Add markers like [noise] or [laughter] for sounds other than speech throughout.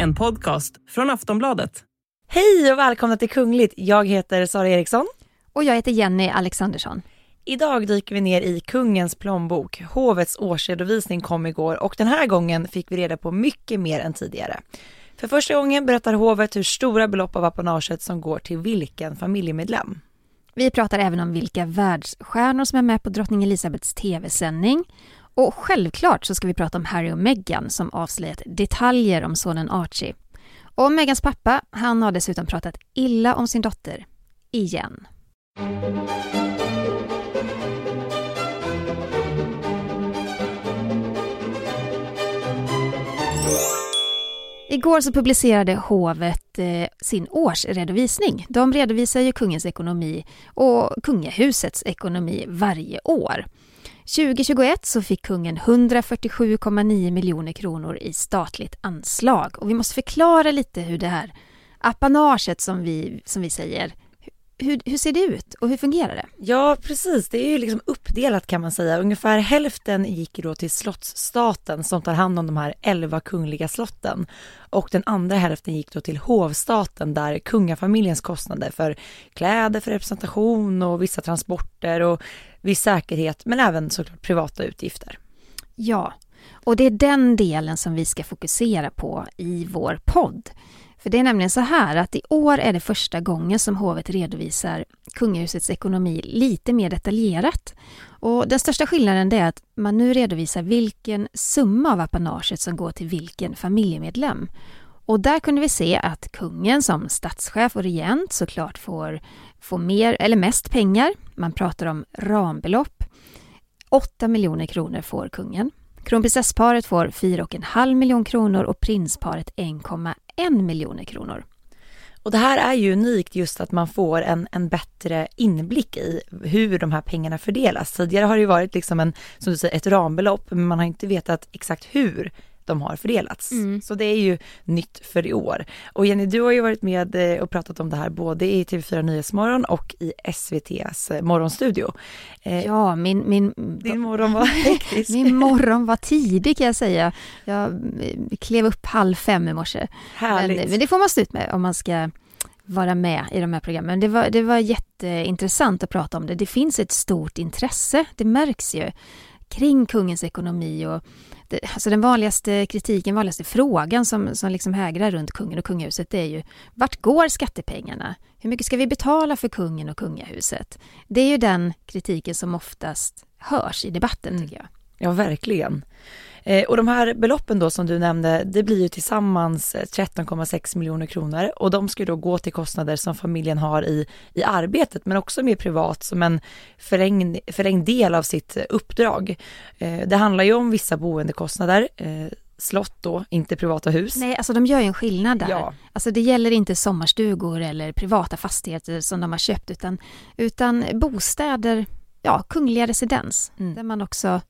En podcast från Aftonbladet. Hej och välkomna till Kungligt. Jag heter Sara Eriksson. Och jag heter Jenny Alexandersson. Idag dyker vi ner i kungens plånbok. Hovets årsredovisning kom igår och den här gången fick vi reda på mycket mer än tidigare. För första gången berättar hovet hur stora belopp av apanaget som går till vilken familjemedlem. Vi pratar även om vilka världsstjärnor som är med på drottning Elizabeths tv-sändning. Och självklart så ska vi prata om Harry och Meghan som avslöjat detaljer om sonen Archie. Och Meghans pappa, han har dessutom pratat illa om sin dotter. Igen. Igår så publicerade hovet eh, sin årsredovisning. De redovisar ju kungens ekonomi och kungahusets ekonomi varje år. 2021 så fick kungen 147,9 miljoner kronor i statligt anslag. Och vi måste förklara lite hur det här apanaget som vi, som vi säger hur, hur, ser det ut och hur fungerar det? Ja, precis. Det är ju liksom uppdelat kan man säga. Ungefär hälften gick då till slottsstaten som tar hand om de här elva kungliga slotten. Och den andra hälften gick då till hovstaten där kungafamiljens kostnader för kläder, för representation och vissa transporter och viss säkerhet, men även såklart privata utgifter. Ja, och det är den delen som vi ska fokusera på i vår podd. För det är nämligen så här att i år är det första gången som hovet redovisar kungahusets ekonomi lite mer detaljerat. Och den största skillnaden är att man nu redovisar vilken summa av apanaget som går till vilken familjemedlem. Och där kunde vi se att kungen som statschef och regent såklart får, får mer eller mest pengar. Man pratar om rambelopp. 8 miljoner kronor får kungen. Kronprinsessparet får 4,5 miljoner kronor och prinsparet 1,1 miljoner kronor. Och det här är ju unikt just att man får en, en bättre inblick i hur de här pengarna fördelas. Tidigare har det ju varit liksom en, som du säger, ett rambelopp, men man har inte vetat exakt hur de har fördelats. Mm. Så det är ju nytt för i år. Och Jenny, du har ju varit med eh, och pratat om det här både i TV4 Nyhetsmorgon och i SVTs eh, morgonstudio. Eh, ja, min, min, din morgon var [laughs] hektisk. min morgon var tidig kan jag säga. Jag klev upp halv fem i morse. Härligt. Men, men det får man stå ut med om man ska vara med i de här programmen. Det var, det var jätteintressant att prata om det. Det finns ett stort intresse, det märks ju, kring kungens ekonomi och alltså den vanligaste kritiken, vanligaste frågan som, som liksom hägrar runt kungen och kungahuset det är ju vart går skattepengarna? Hur mycket ska vi betala för kungen och kungahuset? Det är ju den kritiken som oftast hörs i debatten mm. tycker jag. Ja, verkligen. Eh, och de här beloppen då som du nämnde, det blir ju tillsammans 13,6 eh, miljoner kronor och de ska då gå till kostnader som familjen har i, i arbetet men också mer privat som en förlängd, förlängd del av sitt uppdrag. Eh, det handlar ju om vissa boendekostnader, slott då, inte privata hus. Nej, alltså de gör ju en skillnad där. Ja. Alltså det gäller inte sommarstugor eller privata fastigheter som de har köpt utan, utan bostäder, ja, kungliga residens, mm. där man också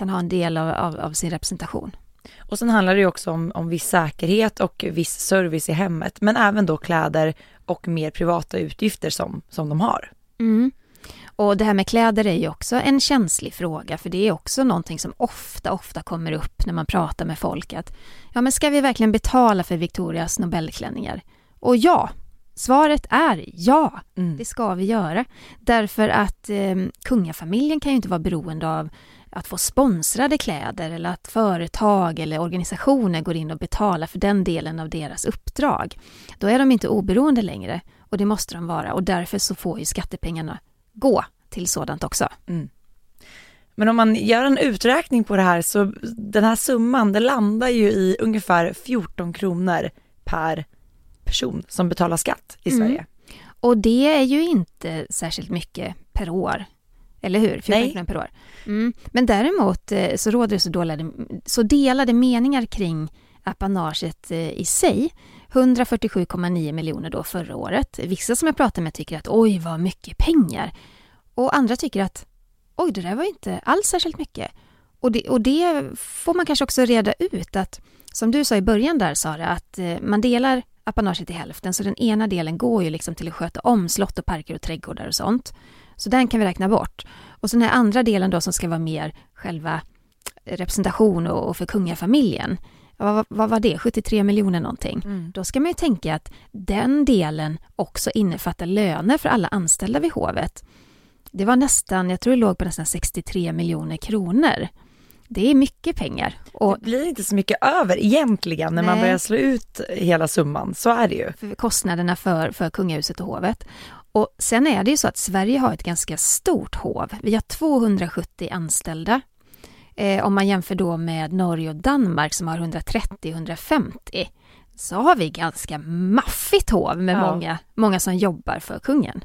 kan ha en del av, av, av sin representation. Och sen handlar det ju också om, om viss säkerhet och viss service i hemmet, men även då kläder och mer privata utgifter som, som de har. Mm. Och det här med kläder är ju också en känslig fråga, för det är också någonting som ofta, ofta kommer upp när man pratar med folk att ja, men ska vi verkligen betala för Victorias Nobelklänningar? Och ja, svaret är ja, mm. det ska vi göra. Därför att eh, kungafamiljen kan ju inte vara beroende av att få sponsrade kläder eller att företag eller organisationer går in och betalar för den delen av deras uppdrag. Då är de inte oberoende längre och det måste de vara och därför så får ju skattepengarna gå till sådant också. Mm. Men om man gör en uträkning på det här så den här summan det landar ju i ungefär 14 kronor per person som betalar skatt i mm. Sverige. Och det är ju inte särskilt mycket per år. Eller hur? 14 kronor per år. Mm. Men däremot eh, så råder det så, dåliga, så delade meningar kring apanaget eh, i sig. 147,9 miljoner då förra året. Vissa som jag pratar med tycker att oj vad mycket pengar. Och andra tycker att oj det där var inte alls särskilt mycket. Och det, och det får man kanske också reda ut att som du sa i början där Sara, att eh, man delar apanaget i hälften så den ena delen går ju liksom till att sköta om slott och parker och trädgårdar och sånt. Så den kan vi räkna bort. Och så den här andra delen då som ska vara mer själva representation och, och för kungafamiljen. Vad, vad, var det? 73 miljoner någonting. Mm. Då ska man ju tänka att den delen också innefattar löner för alla anställda vid hovet. Det var nästan, jag tror det låg på nästan 63 miljoner kronor. Det är mycket pengar. Och det blir inte så mycket över egentligen när nej. man börjar slå ut hela summan, så är det ju. För kostnaderna för, för kungahuset och hovet. Och sen är det ju så att Sverige har ett ganska stort hov. Vi har 270 anställda. Eh, om man jämför då med Norge och Danmark som har 130-150 så har vi ganska maffigt hov med ja. många, många som jobbar för kungen.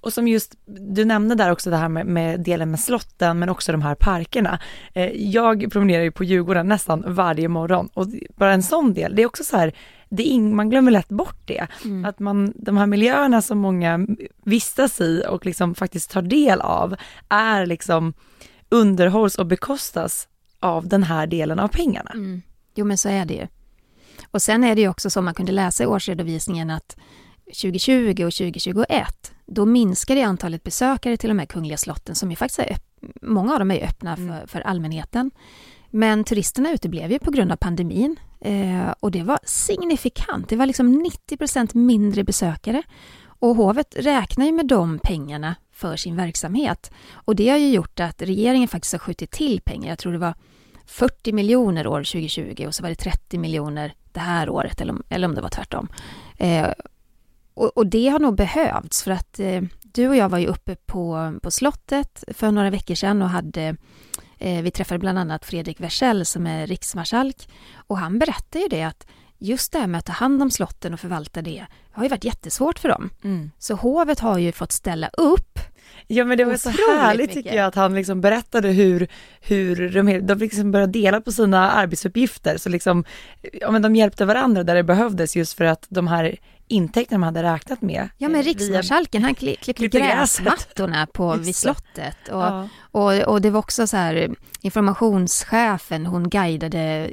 Och som just, du nämnde där också det här med, med delen med slotten men också de här parkerna. Eh, jag promenerar ju på Djurgården nästan varje morgon och bara en sån del, det är också så här, det är man glömmer lätt bort det. Mm. Att man, de här miljöerna som många vistas i och liksom faktiskt tar del av är liksom underhålls och bekostas av den här delen av pengarna. Mm. Jo men så är det ju. Och sen är det ju också som man kunde läsa i årsredovisningen att 2020 och 2021, då minskade antalet besökare till de här kungliga slotten som ju faktiskt är många av dem är öppna för, mm. för allmänheten. Men turisterna uteblev ju på grund av pandemin eh, och det var signifikant. Det var liksom 90 mindre besökare och hovet räknar ju med de pengarna för sin verksamhet. Och det har ju gjort att regeringen faktiskt har skjutit till pengar. Jag tror det var 40 miljoner år 2020 och så var det 30 miljoner det här året, eller om, eller om det var tvärtom. Eh, och, och, det har nog behövts för att eh, du och jag var ju uppe på, på slottet för några veckor sedan och hade eh, vi träffade bland annat Fredrik Wersäll som är riksmarskalk och han berättade ju det att just det här med att ta hand om slotten och förvalta det har ju varit jättesvårt för dem. Mm. Så hovet har ju fått ställa upp Ja men det var så härligt mycket. tycker jag att han liksom berättade hur, hur de, de liksom började dela på sina arbetsuppgifter så liksom, ja men de hjälpte varandra där det behövdes just för att de här intäkterna man hade räknat med. Ja men eh, riksmarskalken han klippte gräsmattorna på, [laughs] vid slottet och, ja. och, och det var också så här informationschefen hon guidade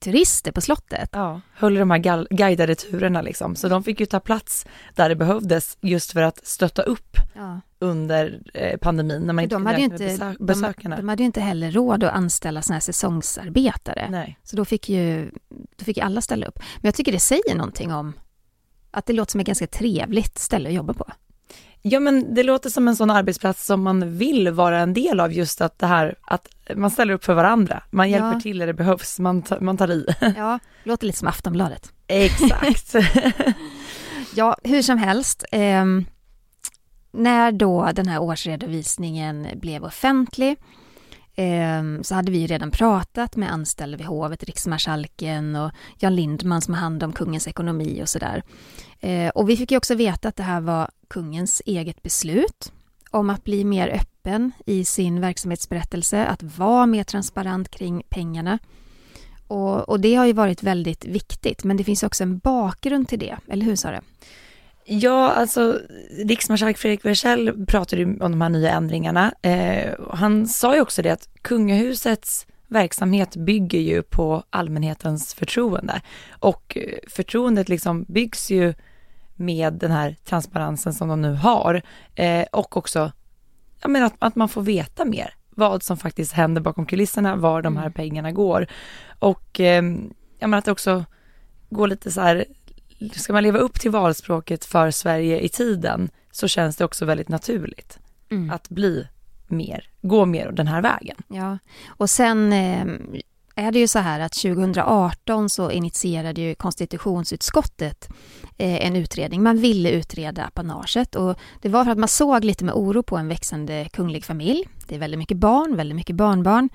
turister på slottet. Ja, höll de här guidade turerna liksom så de fick ju ta plats där det behövdes just för att stötta upp ja. under eh, pandemin när man inte de hade inte besök, besökarna. De, de, hade ju inte heller råd att anställa sådana här säsongsarbetare. Nej. Så då fick ju då fick alla ställa upp. Men jag tycker det säger någonting om att det låter som ett ganska trevligt ställe att jobba på. Ja men det låter som en sån arbetsplats som man vill vara en del av just att det här att man ställer upp för varandra, man hjälper ja. till när det behövs, man, man tar i. [laughs] Ja, låter lite som Aftonbladet. Exakt. [laughs] ja, hur som helst. Eh, när då den här årsredovisningen blev offentlig Ehm, så hade vi redan pratat med anställda vid hovet, riksmarskalken och Jan Lindman som har hand om kungens ekonomi och sådär. Ehm, och vi fick ju också veta att det här var kungens eget beslut om att bli mer öppen i sin verksamhetsberättelse, att vara mer transparent kring pengarna. Och, och det har ju varit väldigt viktigt, men det finns också en bakgrund till det, eller hur Sara? Ja, alltså riksmarskalk Fredrik Wersäll pratade ju om de här nya ändringarna. Eh, han sa ju också det att kungahusets verksamhet bygger ju på allmänhetens förtroende och förtroendet liksom byggs ju med den här transparensen som de nu har eh, och också jag menar, att, att man får veta mer vad som faktiskt händer bakom kulisserna, var de här mm. pengarna går och eh, jag menar att det också går lite så här ska man leva upp till valspråket för Sverige i tiden så känns det också väldigt naturligt mm. att bli mer, gå mer den här vägen. Ja, och sen eh, är det ju så här att 2018 så initierade ju konstitutionsutskottet eh, en utredning. Man ville utreda apanaget och det var för att man såg lite med oro på en växande kunglig familj. Det är väldigt mycket barn, väldigt mycket barnbarn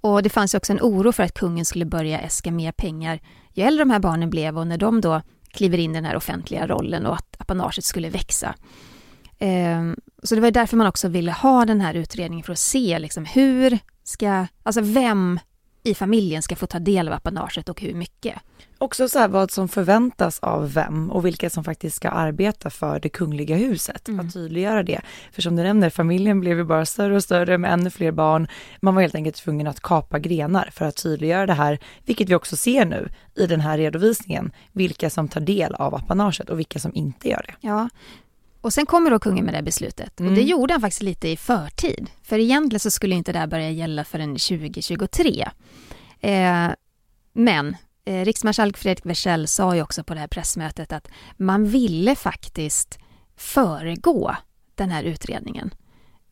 och det fanns också en oro för att kungen skulle börja äska mer pengar ju äldre de här barnen blev och när de då kliver in i den här offentliga rollen och att apanaget skulle växa. Ehm, så det var därför man också ville ha den här utredningen för att se liksom hur ska, alltså vem i familjen ska få ta del av apanaget och hur mycket. Också så här vad som förväntas av vem och vilka som faktiskt ska arbeta för det kungliga huset. Mm. Att tydliggöra det. För som du nämner, familjen blev ju bara större och större med ännu fler barn. Man var helt enkelt tvungen att kapa grenar för att tydliggöra det här, vilket vi också ser nu i den här redovisningen, vilka som tar del av apanaget och vilka som inte gör det. Ja, och sen kommer då kungen med det beslutet. Mm. Och det gjorde han faktiskt lite i förtid. För egentligen så skulle inte det här börja gälla förrän 2023. Eh, men eh, riksmarskalk Fredrik Wersäll sa ju också på det här pressmötet att man ville faktiskt föregå den här utredningen.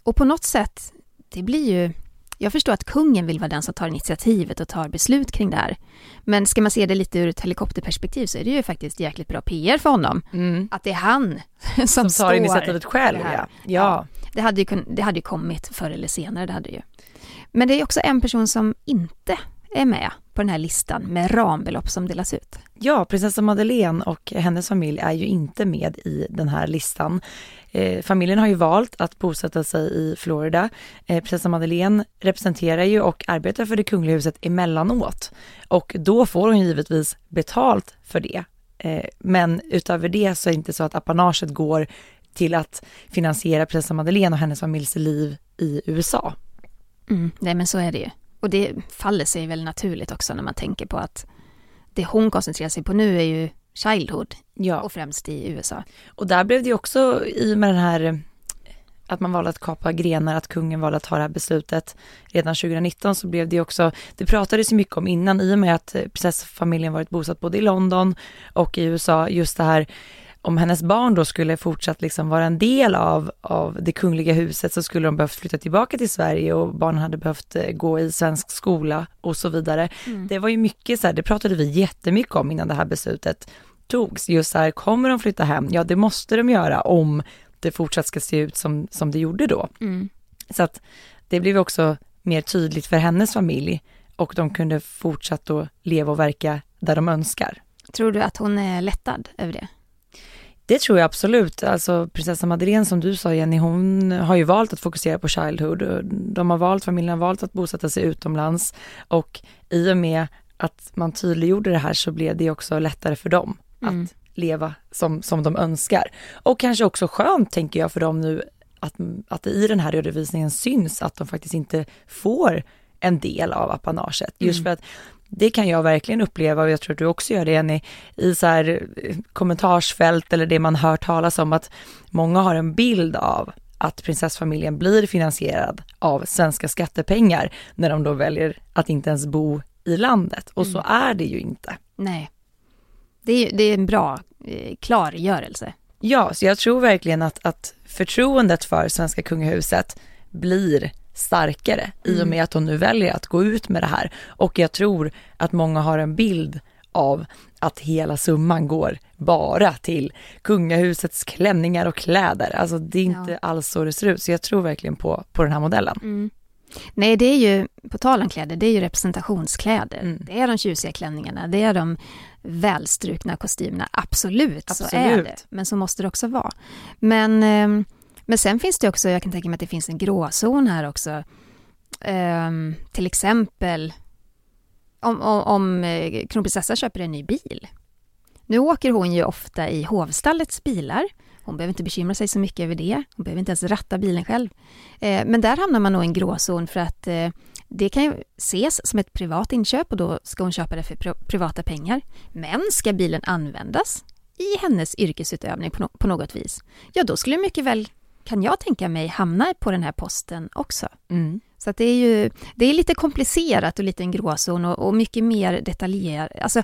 Och på något sätt, det blir ju... Jag förstår att kungen vill vara den som tar initiativet och tar beslut kring det här. Men ska man se det lite ur ett helikopterperspektiv så är det ju faktiskt jäkligt bra PR för honom. Att det är han [laughs] som, Som tar initiativet själv, här. ja. ja. Det hade, ju det hade ju kommit förr eller senare, det hade ju. Men det är också en person som inte är med på den här listan med rambelopp som delas ut. Ja, prinsessa Madeleine och hennes familj är ju inte med i den här listan. Eh, familjen har ju valt att bosätta sig i Florida. Eh, prinsessa Madeleine representerar ju och arbetar för det kungliga huset emellanåt och då får hon givetvis betalt för det. Eh, men utöver det så är det inte så att apanaget går till att finansiera prinsessa Madeleine och hennes familjs liv i USA. Mm, nej men så är det ju. Och det faller sig väl naturligt också när man tänker på att det hon koncentrerar sig på nu är ju Childhood Ja. och främst i USA. Och där blev det ju också i och med den här att man valde att kapa grenar, att kungen valde att ta det här beslutet redan 2019 så blev det också, det pratades ju mycket om innan i och med att prinsessfamiljen varit bosatt både i London och i USA, just det här om hennes barn då skulle fortsatt liksom vara en del av, av det kungliga huset så skulle de behövt flytta tillbaka till Sverige och barnen hade behövt eh, gå i svensk skola och så vidare. Det var ju mycket så här, det pratade vi jättemycket om innan det här beslutet togs. Just så här, kommer de flytta hem? Ja, det måste de göra om det fortsatt ska se ut som, som det gjorde då. Mm. Så att det blev också mer tydligt för hennes familj och de kunde fortsatt då leva och verka där de önskar. Tror du att hon är lättad över det? Det tror jag absolut. Alltså prinsessa Madeleine som du sa Jenny, hon har ju valt att fokusera på childhood. De har valt, familjen har valt att bosätta sig utomlands och i och med att man tydliggjorde det här så blev det också lättare för dem Mm. att leva som, som de önskar. Och kanske också skönt tänker jag för dem nu att, att det i den här redovisningen syns att de faktiskt inte får en del av apanaget. Just Mm. för att det kan jag verkligen uppleva och jag tror att du också gör det Jenny, i så här eh, kommentarsfält eller det man hör talas om att många har en bild av att prinsessfamiljen blir finansierad av svenska skattepengar när de då väljer att inte ens bo i landet. Och så är det ju inte. Nej. Det är, det är en bra eh, klargörelse. Ja, så jag tror verkligen att, att förtroendet för svenska kungahuset blir starkare i och med att de nu väljer att gå ut med det här. Och jag tror att många har en bild av att hela summan går bara till kungahusets klänningar och kläder. Alltså det är inte Ja. alls så det ser ut. Så jag tror verkligen på, på den här modellen. Nej, det är ju, på tal om kläder, det är ju representationskläder. Mm. Det är de tjusiga klänningarna, det är de välstrukna kostymerna. Absolut, så är Absolut. det. Men så måste det också vara. Men, ehm, men sen finns det också, jag kan tänka mig att det finns en gråzon här också. Um, till exempel om, om, om eh, kronprinsessan köper en ny bil. Nu åker hon ju ofta i hovstallets bilar. Hon behöver inte bekymra sig så mycket över det. Hon behöver inte ens ratta bilen själv. Eh, men där hamnar man nog i en gråzon för att eh, det kan ju ses som ett privat inköp och då ska hon köpa det för pri- privata pengar. Men ska bilen användas i hennes yrkesutövning på, no- på något vis, ja då skulle det mycket väl, kan jag tänka mig, hamna på den här posten också. Mm. Så att det är ju det är lite komplicerat och lite en gråzon och, och mycket mer detaljerat. Alltså,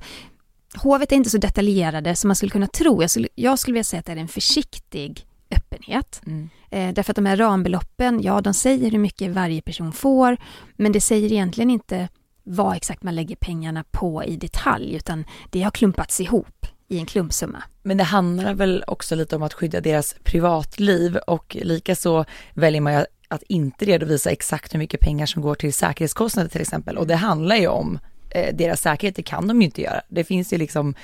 hovet är inte så detaljerade som man skulle kunna tro. Jag skulle, jag skulle vilja säga att det är en försiktig öppenhet. Mm. Eh, därför att de här rambeloppen, ja de säger hur mycket varje person får, men det säger egentligen inte vad exakt man lägger pengarna på i detalj, utan det har klumpats ihop i en klumpsumma. Men det handlar väl också lite om att skydda deras privatliv och likaså väljer man ju att inte redovisa exakt hur mycket pengar som går till säkerhetskostnader till exempel. Och det handlar ju om eh, deras säkerhet, det kan de ju inte göra. Det finns ju liksom,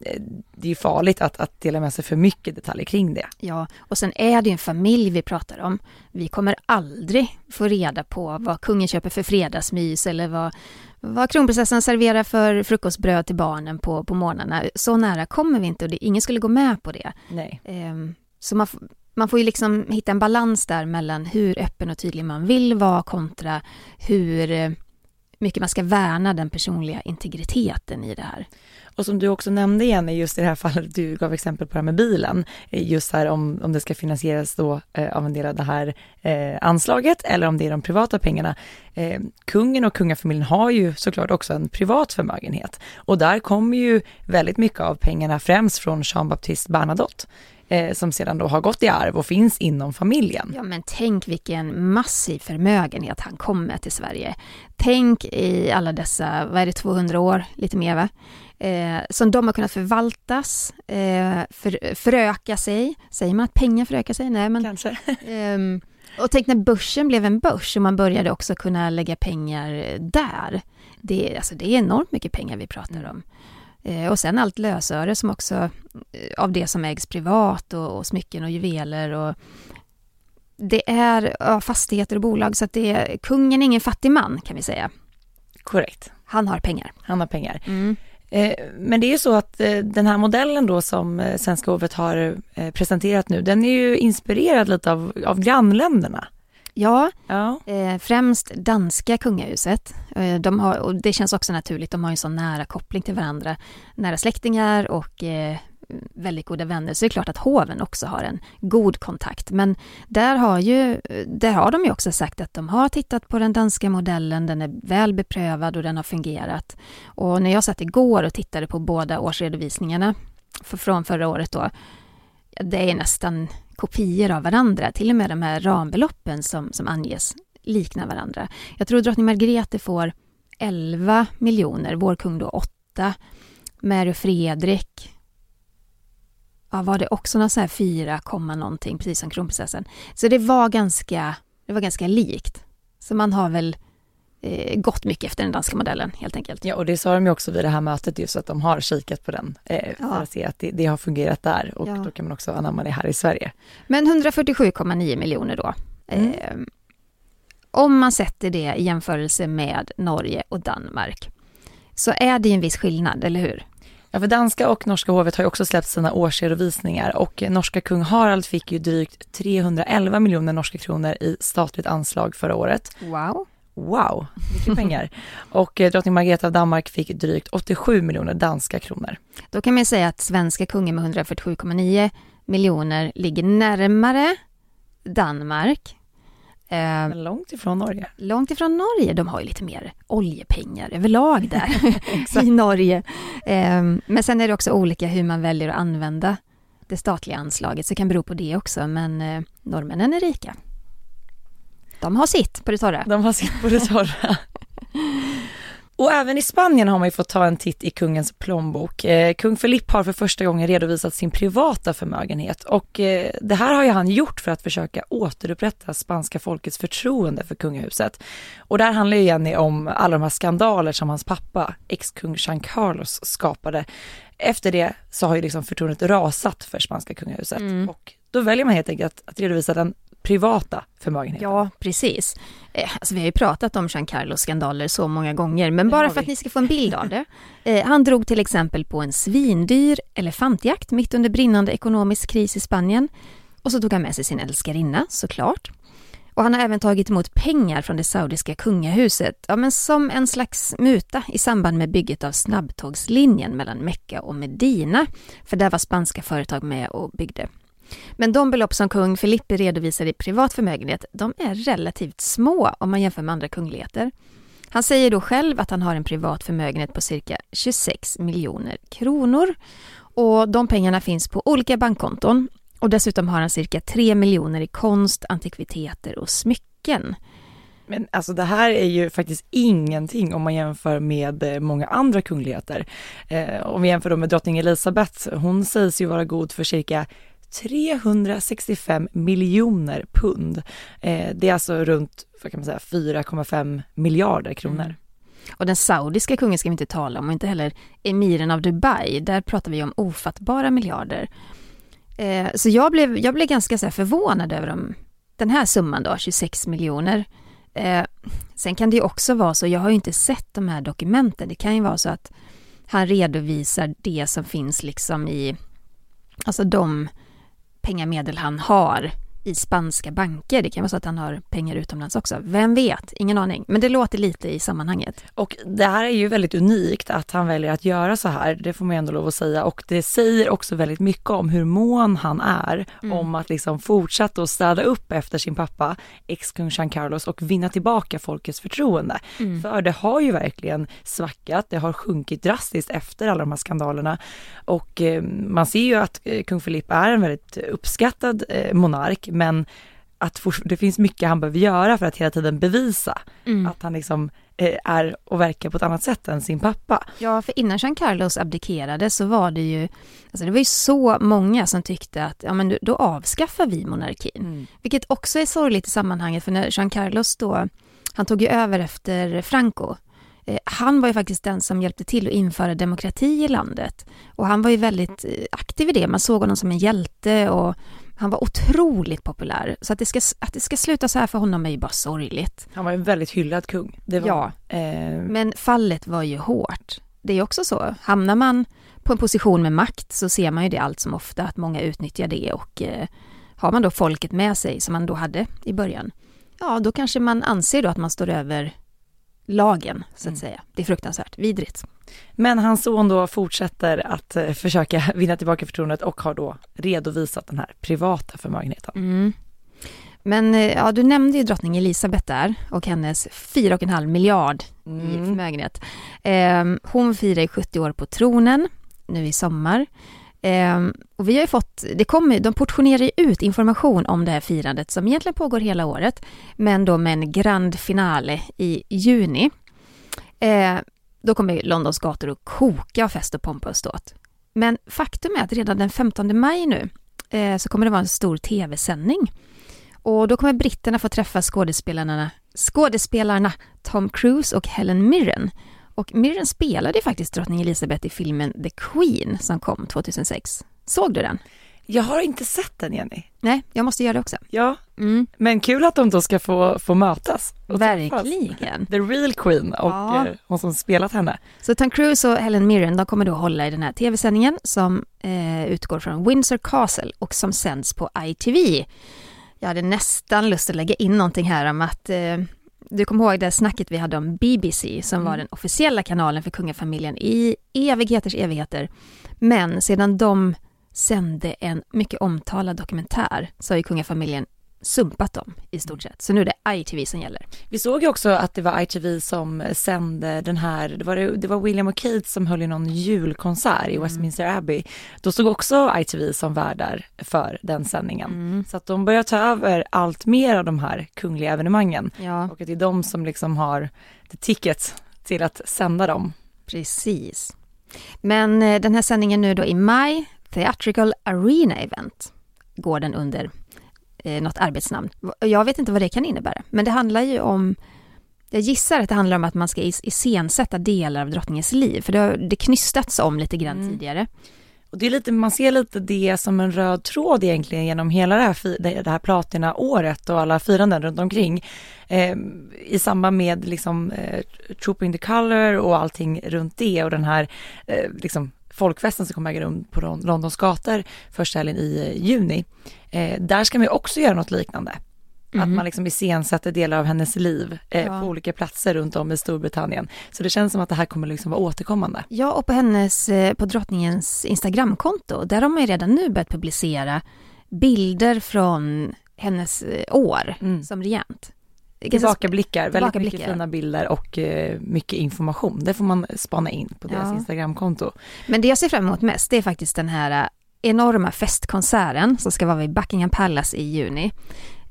eh, det är farligt att, att dela med sig för mycket detaljer kring det. Ja, och sen är det ju en familj vi pratar om. Vi kommer aldrig få reda på vad kungen köper för fredagsmys eller vad vad kronprinsessan serverar för frukostbröd till barnen på, på morgnarna. Så nära kommer vi inte och det, ingen skulle gå med på det. Nej. Ehm, så man, man får ju liksom hitta en balans där mellan hur öppen och tydlig man vill vara kontra hur eh, mycket man ska värna den personliga integriteten i det här. Och som du också nämnde igen just i det här fallet, du gav exempel på det här med bilen, eh, just här om, om det ska finansieras då eh, av en del av det här eh, anslaget eller om det är de privata pengarna. Eh, kungen och kungafamiljen har ju såklart också en privat förmögenhet. Och där kommer ju väldigt mycket av pengarna främst från Jean-Baptiste Bernadotte eh, som sedan då har gått i arv och finns inom familjen. Ja men tänk vilken massiv förmögenhet han kom med till Sverige. Tänk i alla dessa, vad är det, 200 år, lite mer va? Eh, som de har kunnat förvaltas, eh, för, föröka sig. Säger man att pengar förökar sig? Nej men... Kanske. [laughs] Ehm, och tänk när börsen blev en börs och man började också kunna lägga pengar där. Det, alltså det är enormt mycket pengar vi pratar om. Eh, och sen allt lösöre som också, eh, av det som ägs privat och, och smycken och juveler och det är ja, fastigheter och bolag så att det är, kungen är ingen fattig man kan vi säga. Korrekt. Han har pengar. Han har pengar. Mm. Eh, men det är ju så att den här modellen då som Svenska hovet har presenterat nu, den är ju inspirerad lite av, av grannländerna. Ja, ja. Eh, främst danska kungahuset. Eh, de har, och det känns också naturligt, de har en så nära koppling till varandra. Nära släktingar och eh, väldigt goda vänner. Så det är klart att hoven också har en god kontakt. Men där har, ju, där har de ju också sagt att de har tittat på den danska modellen, den är väl beprövad och den har fungerat. Och när jag satt igår och tittade på båda årsredovisningarna för, från förra året då, det är nästan kopior av varandra. Till och med de här rambeloppen som, som anges liknar varandra. Jag tror drottning Margrethe får 11 miljoner, vår kung då 8. Mary och Fredrik ja, var det också någon så här 4, någonting, precis som kronprinsessan. Så det var ganska, det var ganska likt. Så man har väl gått mycket efter den danska modellen helt enkelt. Ja och det sa de ju också vid det här mötet just att de har kikat på den eh, för ja. att se att det, det, har fungerat där och ja. då kan man också anamma det här i Sverige. Men 147,9 miljoner då. Mm. Eh, om man sätter det i jämförelse med Norge och Danmark så är det en viss skillnad, eller hur? Ja, för danska och norska hovet har ju också släppt sina årsredovisningar och norska kung Harald fick ju drygt 311 miljoner norska kronor i statligt anslag förra året. Wow. Wow, mycket pengar. [laughs] Och eh, drottning Margareta av Danmark fick drygt 87 miljoner danska kronor. Då kan man säga att svenska kungen med 147,9 miljoner ligger närmare Danmark. Eh, långt ifrån Norge. Långt ifrån Norge. De har ju lite mer oljepengar överlag där [laughs] [laughs] i Norge. Eh, men sen är det också olika hur man väljer att använda det statliga anslaget, så det kan bero på det också. Men eh, norrmännen är rika. De har sitt på det torra. De har sitt på det torra. [laughs] Och även i Spanien har man ju fått ta en titt i kungens plånbok. Eh, kung Filipp har för första gången redovisat sin privata förmögenhet och eh, det här har ju han gjort för att försöka återupprätta spanska folkets förtroende för kungahuset. Och där handlar ju Jenny om alla de här skandaler som hans pappa, ex-kung Jean Carlos, skapade. Efter det så har ju liksom förtroendet rasat för spanska kungahuset mm. och då väljer man helt enkelt att, att redovisa den privata förmögenheten. Ja, precis. Eh, alltså, vi har ju pratat om Jean Carlos skandaler så många gånger, men bara för att ni ska få en bild av det. Eh, han drog till exempel på en svindyr elefantjakt mitt under brinnande ekonomisk kris i Spanien. Och så tog han med sig sin älskarinna, såklart. Och han har även tagit emot pengar från det saudiska kungahuset, ja, men som en slags muta i samband med bygget av snabbtågslinjen mellan Mecka och Medina. För där var spanska företag med och byggde. Men de belopp som kung Filippi redovisar i privat förmögenhet, de är relativt små om man jämför med andra kungligheter. Han säger då själv att han har en privat förmögenhet på cirka 26 miljoner kronor. Och de pengarna finns på olika bankkonton. Och dessutom har han cirka 3 miljoner i konst, antikviteter och smycken. Men alltså det här är ju faktiskt ingenting om man jämför med eh, många andra kungligheter. Eh, om vi jämför då med drottning Elizabeth, hon sägs ju vara god för cirka 365 miljoner pund. Eh, det är alltså runt, 4,5 miljarder kronor. Mm. Och den saudiska kungen ska vi inte tala om och inte heller emiren av Dubai. Där pratar vi om ofattbara miljarder. Eh, så jag blev, jag blev ganska så förvånad över de, den här summan då, 26 miljoner. Eh, sen kan det ju också vara så, jag har ju inte sett de här dokumenten, det kan ju vara så att han redovisar det som finns liksom i, alltså de pengamedel han har i spanska banker. Det kan vara så att han har pengar utomlands också. Vem vet? Ingen aning. Men det låter lite i sammanhanget. Och det här är ju väldigt unikt att han väljer att göra så här. Det får man ändå lov att säga. Och det säger också väldigt mycket om hur mån han är mm. om att liksom fortsätta att städa upp efter sin pappa, ex-kung Jean Carlos och vinna tillbaka folkets förtroende. Mm. För det har ju verkligen svackat. Det har sjunkit drastiskt efter alla de här skandalerna. Och eh, man ser ju att eh, kung Philippe är en väldigt uppskattad eh, monark men att det finns mycket han behöver göra för att hela tiden bevisa mm. att han liksom eh, är och verkar på ett annat sätt än sin pappa. Ja, för innan Jean Carlos abdikerade så var det ju, alltså det var ju så många som tyckte att, ja men då avskaffar vi monarkin. Mm. Vilket också är sorgligt i sammanhanget, för när Jean Carlos då, han tog ju över efter Franco, eh, han var ju faktiskt den som hjälpte till att införa demokrati i landet. Och han var ju väldigt eh, aktiv i det, man såg honom som en hjälte och han var otroligt populär. Så att det, ska, att det ska sluta så här för honom är ju bara sorgligt. Han var en väldigt hyllad kung. Var, ja, eh... men fallet var ju hårt. Det är också så, hamnar man på en position med makt så ser man ju det allt som ofta, att många utnyttjar det och eh, har man då folket med sig som man då hade i början, ja då kanske man anser då att man står över lagen, så att mm. säga. Det är fruktansvärt vidrigt. Men hans son då fortsätter att eh, försöka [laughs] vinna tillbaka förtroendet och har då redovisat den här privata förmögenheten. Mm. Men eh, ja, du nämnde ju drottning Elisabeth där och hennes 4,5 miljard mm. i förmögenhet. Eh, hon firar 70 år på tronen nu i sommar. Eh, och vi har ju fått, det kommer, de portionerar ju ut information om det här firandet som egentligen pågår hela året, men då med en grand finale i juni. Eh, då kommer Londons gator att koka av fest och pompa och ståt. Men faktum är att redan den 15 maj nu eh, så kommer det vara en stor tv-sändning. Och då kommer britterna få träffa skådespelarna, skådespelarna Tom Cruise och Helen Mirren och Mirren spelade faktiskt drottning Elizabeth i filmen The Queen som kom 2006. Såg du den? Jag har inte sett den Jenny. Nej, jag måste göra det också. Ja, mm. men kul att de då ska få, få mötas. Verkligen. The real Queen och ja. eh, hon som spelat henne. Så Tom Cruise och Helen Mirren, de kommer då hålla i den här tv-sändningen som eh, utgår från Windsor Castle och som sänds på ITV. Jag hade nästan lust att lägga in någonting här om att eh, du kommer ihåg det snacket vi hade om BBC som mm. var den officiella kanalen för kungafamiljen i evigheters evigheter. Men sedan de sände en mycket omtalad dokumentär så har ju kungafamiljen sumpat dem i stort sett. Så nu är det ITV som gäller. Vi såg ju också att det var ITV som sände den här, det var, det var William och Kate som höll i någon julkonsert i mm. Westminster Abbey. Då stod också ITV som värdar för den sändningen. Mm. Så att de börjar ta över allt mer av de här kungliga evenemangen. Ja. Och att det är de som liksom har ticket till att sända dem. Precis. Men eh, den här sändningen nu då i maj, Theatrical Arena Event, går den under eh, något arbetsnamn. Jag vet inte vad det kan innebära, men det handlar ju om jag gissar att det handlar om att man ska iscensätta delar av drottningens liv, för det har det knystats om lite grann mm. tidigare. Och det är lite, man ser lite det som en röd tråd egentligen genom hela det här, det här platina-året och alla firanden runt omkring. Eh, I samband med liksom eh, Trooping the Color och allting runt det och den här eh, liksom folkfesten som kommer äga rum på Londons gator första helgen i eh, juni. Eh, där ska man ju också göra något liknande. Mm. Att mhm. man liksom iscensätter delar av hennes liv eh, ja. på olika platser runt om i Storbritannien. Så det känns som att det här kommer liksom vara återkommande. Ja, och på hennes, eh, på drottningens Instagramkonto, där har man ju redan nu börjat publicera bilder från hennes eh, år mm. som regent. Tillbakablickar, väldigt mycket fina bilder och uh, mycket information. Det får man spana in på deras ja. Instagramkonto. Men det jag ser fram emot mest, det är faktiskt den här enorma festkonserten som ska vara vid Buckingham Palace i juni.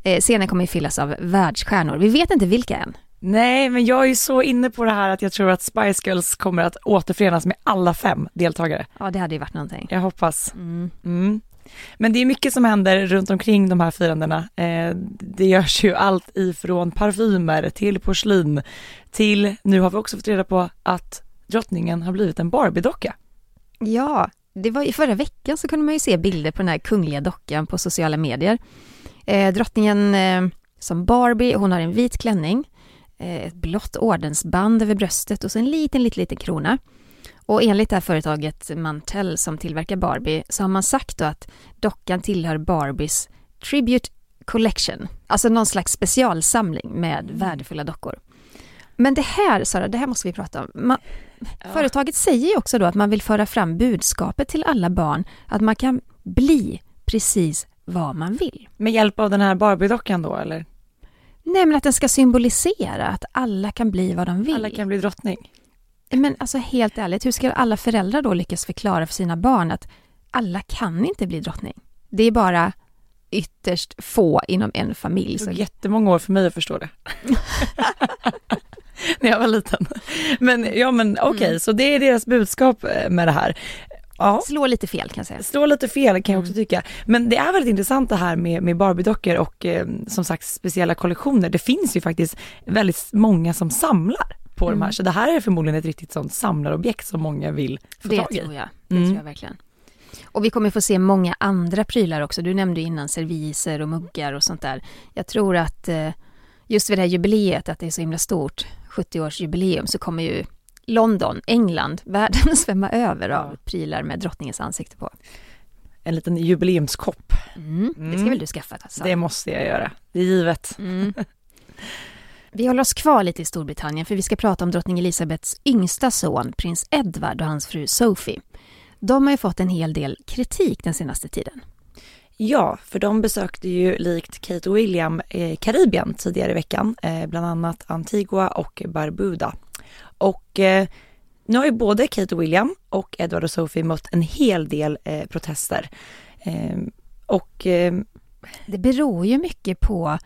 Eh, scenen kommer ju fyllas av världsstjärnor. Vi vet inte vilka än. Nej, men jag är ju så inne på det här att jag tror att Spice Girls kommer att återförenas med alla fem deltagare. Ja, det hade ju varit någonting. Jag hoppas. Mm. Mm. Men det är mycket som händer runt omkring de här firandena. Eh, det görs ju allt ifrån parfymer till porslin till, nu har vi också fått reda på att drottningen har blivit en Barbie-docka. Ja, det var i förra veckan så kunde man ju se bilder på den här kungliga dockan på sociala medier. Eh, drottningen eh, som Barbie, hon har en vit klänning eh, ett blått ordensband över bröstet och så en liten, liten, liten krona. Och enligt det här företaget Mantel som tillverkar Barbie så har man sagt då att dockan tillhör Barbies Tribute Collection, alltså någon slags specialsamling med Mm. värdefulla dockor. Men det här, Sara, det här måste vi prata om. Man, Ja. Företaget säger ju också då att man vill föra fram budskapet till alla barn att man kan bli precis vad man vill. Med hjälp av den här Barbie-dockan då eller? Nej men att den ska symbolisera att alla kan bli vad de vill. Alla kan bli drottning. Men alltså helt ärligt, hur ska alla föräldrar då lyckas förklara för sina barn att alla kan inte bli drottning? Det är bara ytterst få inom en familj. Det Så tog jättemånga år för mig att förstå det. [laughs] När jag var liten. Men ja men okej, Mm. så det är deras budskap eh, med det här. Ja. slår lite fel kan jag säga. Slår lite fel kan jag Mm. också tycka. Men det är väldigt intressant det här med, med Barbie-dockor och eh, som sagt speciella kollektioner. Det finns ju faktiskt väldigt många som samlar på de här. Mm. Så det här är förmodligen ett riktigt sånt samlarobjekt som många vill få Det tag i. tror jag. Det Mm. tror jag verkligen. Och vi kommer få se många andra prylar också. Du nämnde innan serviser och muggar och sånt där. Jag tror att eh, just vid det här jubileet, att det är så himla stort, 70-årsjubileum, så kommer ju London, England, [laughs] världen svämma över av prylar med drottningens ansikte på. En liten jubileumskopp. Mm. Det ska Mm. väl du skaffa? Alltså. Det måste jag göra. Det är givet. Mm. [laughs] Vi håller oss kvar lite i Storbritannien för vi ska prata om drottning Elizabeths yngsta son, prins Edward och hans fru Sophie. De har ju fått en hel del kritik den senaste tiden. Ja, för de besökte ju likt Kate och William eh, Karibien tidigare i veckan, eh, bland annat Antigua och Barbuda. Och eh, nu har ju både Kate och William och Edward och Sophie mött en hel del eh, protester. Eh, och eh, Det beror ju mycket på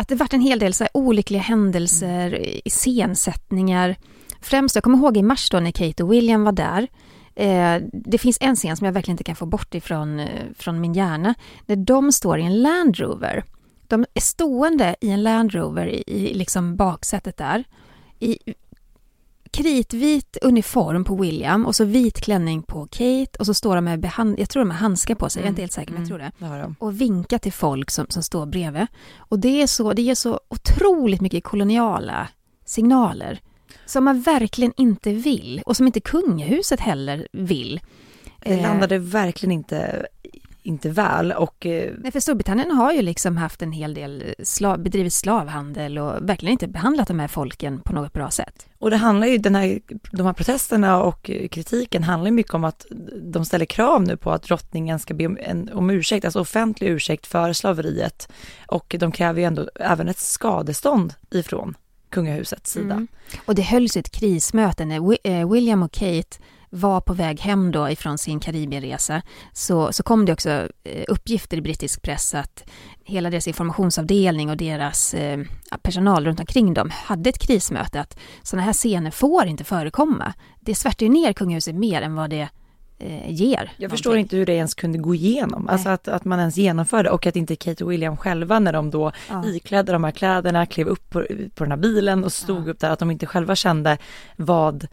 att det varit en hel del så olyckliga händelser, iscensättningar. Främst, jag kommer ihåg i mars då när Kate och William var där. Eh, det finns en scen som jag verkligen inte kan få bort ifrån eh, från min hjärna. När de står i en Land Rover. De är stående i en Land Rover i, i liksom baksätet där. I kritvit uniform på William och så vit klänning på Kate och så står de med, jag tror de har handskar på sig, jag är inte helt säker men jag tror det de. och vinka till folk som, som står bredvid. Och det är så, det ger så otroligt mycket koloniala signaler som man verkligen inte vill och som inte kungahuset heller vill. Det Eh, landade verkligen inte, inte väl och eh, Nej, för Storbritannien har ju liksom haft en hel del slav, bedrivit slavhandel och verkligen inte behandlat de här folken på något bra sätt. Och det handlar ju, den här, de här protesterna och eh, kritiken handlar mycket om att de ställer krav nu på att drottningen ska be om, en, om ursäkt, alltså offentlig ursäkt för slaveriet. Och de kräver ju ändå även ett skadestånd ifrån kungahusets sida. Mm. Och det hölls ett krismöte när eh, William och Kate var på väg hem då ifrån sin Karibienresa så, så kom det också eh, uppgifter i brittisk press att hela deras informationsavdelning och deras eh, personal runt omkring dem hade ett krismöte att sådana här scener får inte förekomma. Det svärtar ju ner kungahuset mer än vad det eh, ger. Jag förstår någonting. inte hur det ens kunde gå igenom, Nej. alltså att, att man ens genomförde och att inte Kate och William själva när de då Ja. iklädde de här kläderna, klev upp på, på den här bilen och stod Ja. upp där, att de inte själva kände vad,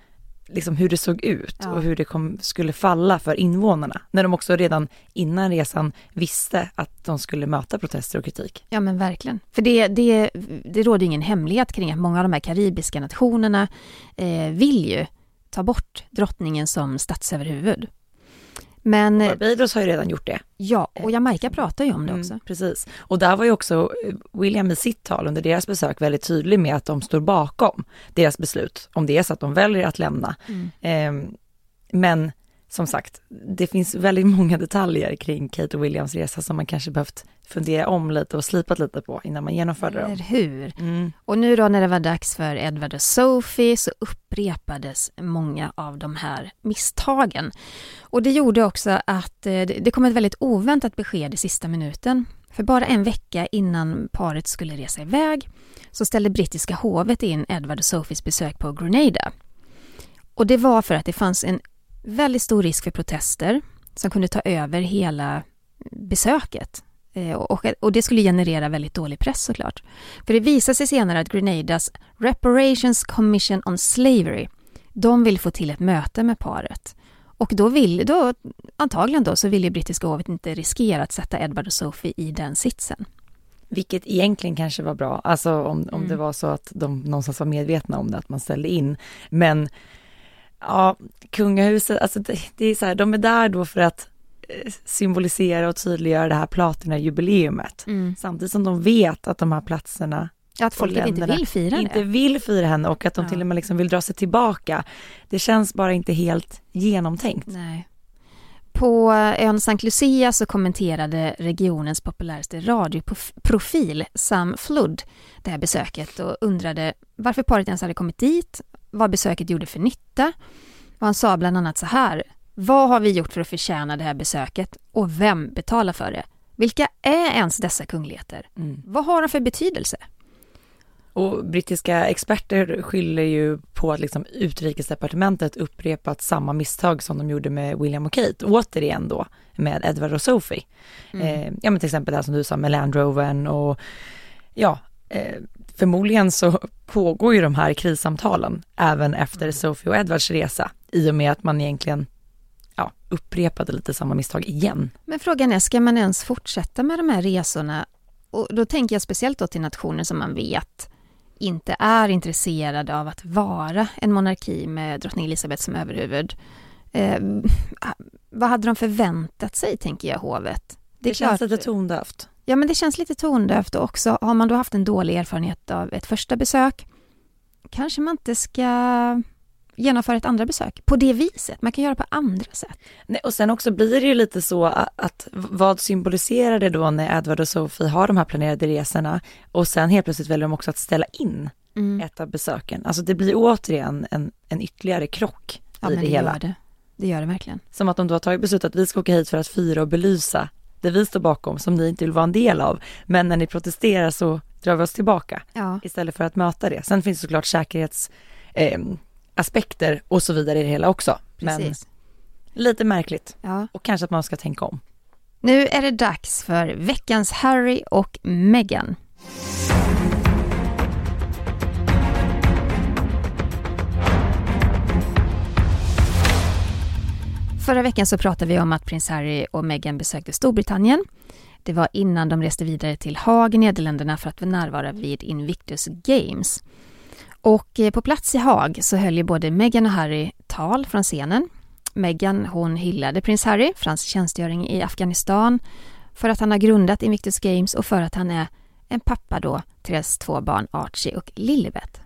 liksom hur det såg ut Ja. och hur det kom, skulle falla för invånarna. När de också redan innan resan visste att de skulle möta protester och kritik. Ja men verkligen. För det, det, det råder ingen hemlighet kring att många av de här karibiska nationerna eh, vill ju ta bort drottningen som statsöverhuvud. Men eh, Barbados har ju redan gjort det. ja, och Jamaica pratar ju om det också. Mm, precis. Och där var ju också eh, William i sitt tal under deras besök väldigt tydlig med att de står bakom deras beslut, om det är så att de väljer att lämna. Mm. Eh, men som sagt, det finns väldigt många detaljer kring Kate och Williams resa som man kanske behövt fundera om lite och slipat lite på innan man genomförde Eller dem. hur? Mm. Och nu då när det var dags för Edward och Sophie så upprepades många av de här misstagen. Och det gjorde också att eh, det det kom ett väldigt oväntat besked i sista minuten. För bara en vecka innan paret skulle resa iväg så ställde brittiska hovet in Edward och Sophies besök på Grenada. Och det var för att det fanns en väldigt stor risk för protester som kunde ta över hela besöket. Eh, Och, och det skulle generera väldigt dålig press såklart. För det visade sig senare att Grenadas Reparations Commission on Slavery, de vill få till ett möte med paret. Och då vill, då, antagligen då, så vill ju brittiska hovet inte riskera att sätta Edward och Sophie i den sitsen. Vilket egentligen kanske var bra, alltså om, om Mm. det var så att de någonstans var medvetna om det, att man ställde in. Men ja, kungahuset, alltså det, det är så här, de är där då för att eh, symbolisera och tydliggöra det här platinajubileumet. Mm. Samtidigt som de vet att de här platserna att folket inte vill fira inte det. vill fira henne och att de Ja. till och med liksom vill dra sig tillbaka. Det känns bara inte helt genomtänkt. Nej. På ön St. Lucia så kommenterade regionens populäraste radioprofil Sam Flood det här besöket och undrade varför paret ens hade kommit dit, vad besöket gjorde för nytta. Och han sa bland annat så här. Vad har vi gjort för att förtjäna det här besöket och vem betalar för det? Vilka är ens dessa kungligheter? Mm. Vad har de för betydelse? Och brittiska experter skyller ju på att liksom utrikesdepartementet upprepat samma misstag som de gjorde med William och Kate, återigen då med Edward och Sophie. Eh, ja men till exempel det här som du sa med Land Rovern och ja, eh, förmodligen så pågår ju de här krissamtalen även efter Sophie och Edwards resa i och med att man egentligen ja, upprepade lite samma misstag igen. Men frågan är, ska man ens fortsätta med de här resorna? Och då tänker jag speciellt då till nationer som man vet inte är intresserade av att vara en monarki med drottning Elizabeth som överhuvud. Eh, vad hade de förväntat sig, tänker jag, hovet? Det, känns lite tondövt. Ja, men det känns lite tondövt och också har man då haft en dålig erfarenhet av ett första besök, kanske man inte ska genomföra ett andra besök på det viset. Man kan göra på andra sätt. Nej, och sen också blir det ju lite så att, att vad symboliserar det då när Edward och Sophie har de här planerade resorna och sen helt plötsligt väljer de också att ställa in Mm. ett av besöken. Alltså det blir återigen en, en ytterligare krock Ja, i det det hela. gör det. Det gör det verkligen. Som att de då har tagit beslut att vi ska åka hit för att fira och belysa det vi står bakom som ni inte vill vara en del av. Men när ni protesterar så drar vi oss tillbaka Ja. istället för att möta det. Sen finns det såklart säkerhets eh, aspekter och så vidare i det hela också. Precis. Men lite märkligt Ja. och kanske att man ska tänka om. Nu är det dags för veckans Harry och Meghan. Förra veckan så pratade vi om att prins Harry och Meghan besökte Storbritannien. Det var innan de reste vidare till Haag i Nederländerna för att närvara vid Invictus Games. Och eh, på plats i Haag så höll ju både Meghan och Harry tal från scenen. Meghan hon hyllade prins Harry för hans tjänstgöring i Afghanistan, för att han har grundat Invictus Games och för att han är en pappa då till deras två barn Archie och Lilibet.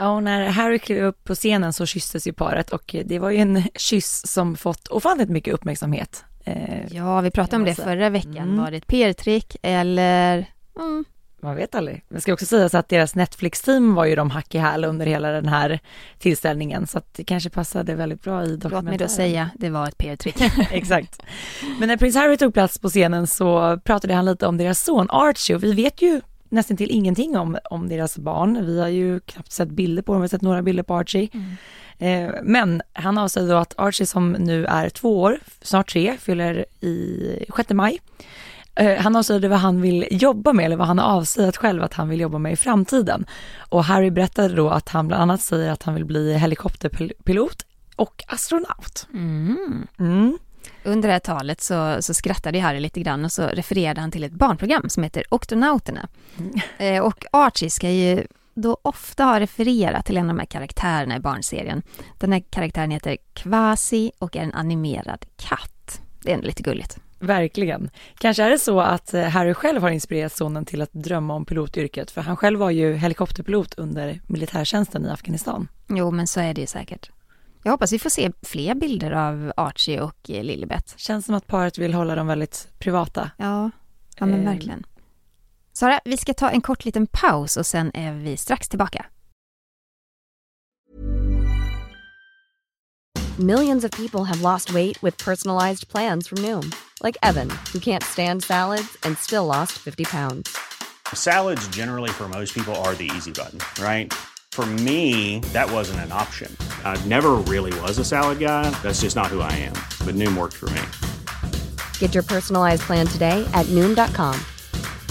Ja, och när Harry klev upp på scenen så kysstes ju paret och det var ju en kyss som fått ofantligt mycket uppmärksamhet. Eh, Ja, vi pratade om det måste- förra veckan. Mm. Var det ett PR-trick eller? Mm. man vet aldrig. Det ska också sägas att deras Netflix-team var ju de hack i häl under hela den här tillställningen så att det kanske passade väldigt bra i dokumentären. Låt mig då säga, det var ett PR-trick. [laughs] Exakt. Men när prins Harry tog plats på scenen så pratade han lite om deras son Archie och vi vet ju nästan till ingenting om, om deras barn. Vi har ju knappt sett bilder på dem, vi har sett några bilder på Archie. Eh, men han avslöjade då att Archie som nu är två år, snart tre, fyller i 6 maj. Eh, han avslöjade vad han vill jobba med eller vad han har avslöjat själv att han vill jobba med i framtiden. Och Harry berättade då att han bland annat säger att han vill bli helikopterpilot och astronaut. Mm. Mm. Under det här talet så, så skrattade Harry lite grann och så refererade han till ett barnprogram som heter Oktonauterna. Eh, och Archie ska ju då ofta ha refererat till en av de här karaktärerna i barnserien. Den här karaktären heter Kvasi och är en animerad katt. Det är ändå lite gulligt. Verkligen. Kanske är det så att eh, Harry själv har inspirerat sonen till att drömma om pilotyrket, för han själv var ju helikopterpilot under militärtjänsten i Afghanistan. Jo, men så är det ju säkert. Jag hoppas vi får se fler bilder av Archie och eh, Lilibet. Känns som att paret vill hålla dem väldigt privata. Ja, ja men Eh. verkligen. Sara, vi ska ta en kort liten paus och sen är vi strax tillbaka. Millions of people have lost weight with personalized plans from Noom, like Evan, who can't stand salads and still lost 50 pounds. Salads, generally, for most people, are the easy button, right? For me, that wasn't an option. I never really was a salad guy. That's just not who I am. But Noom worked for me. Get your personalized plan today at Noom.com.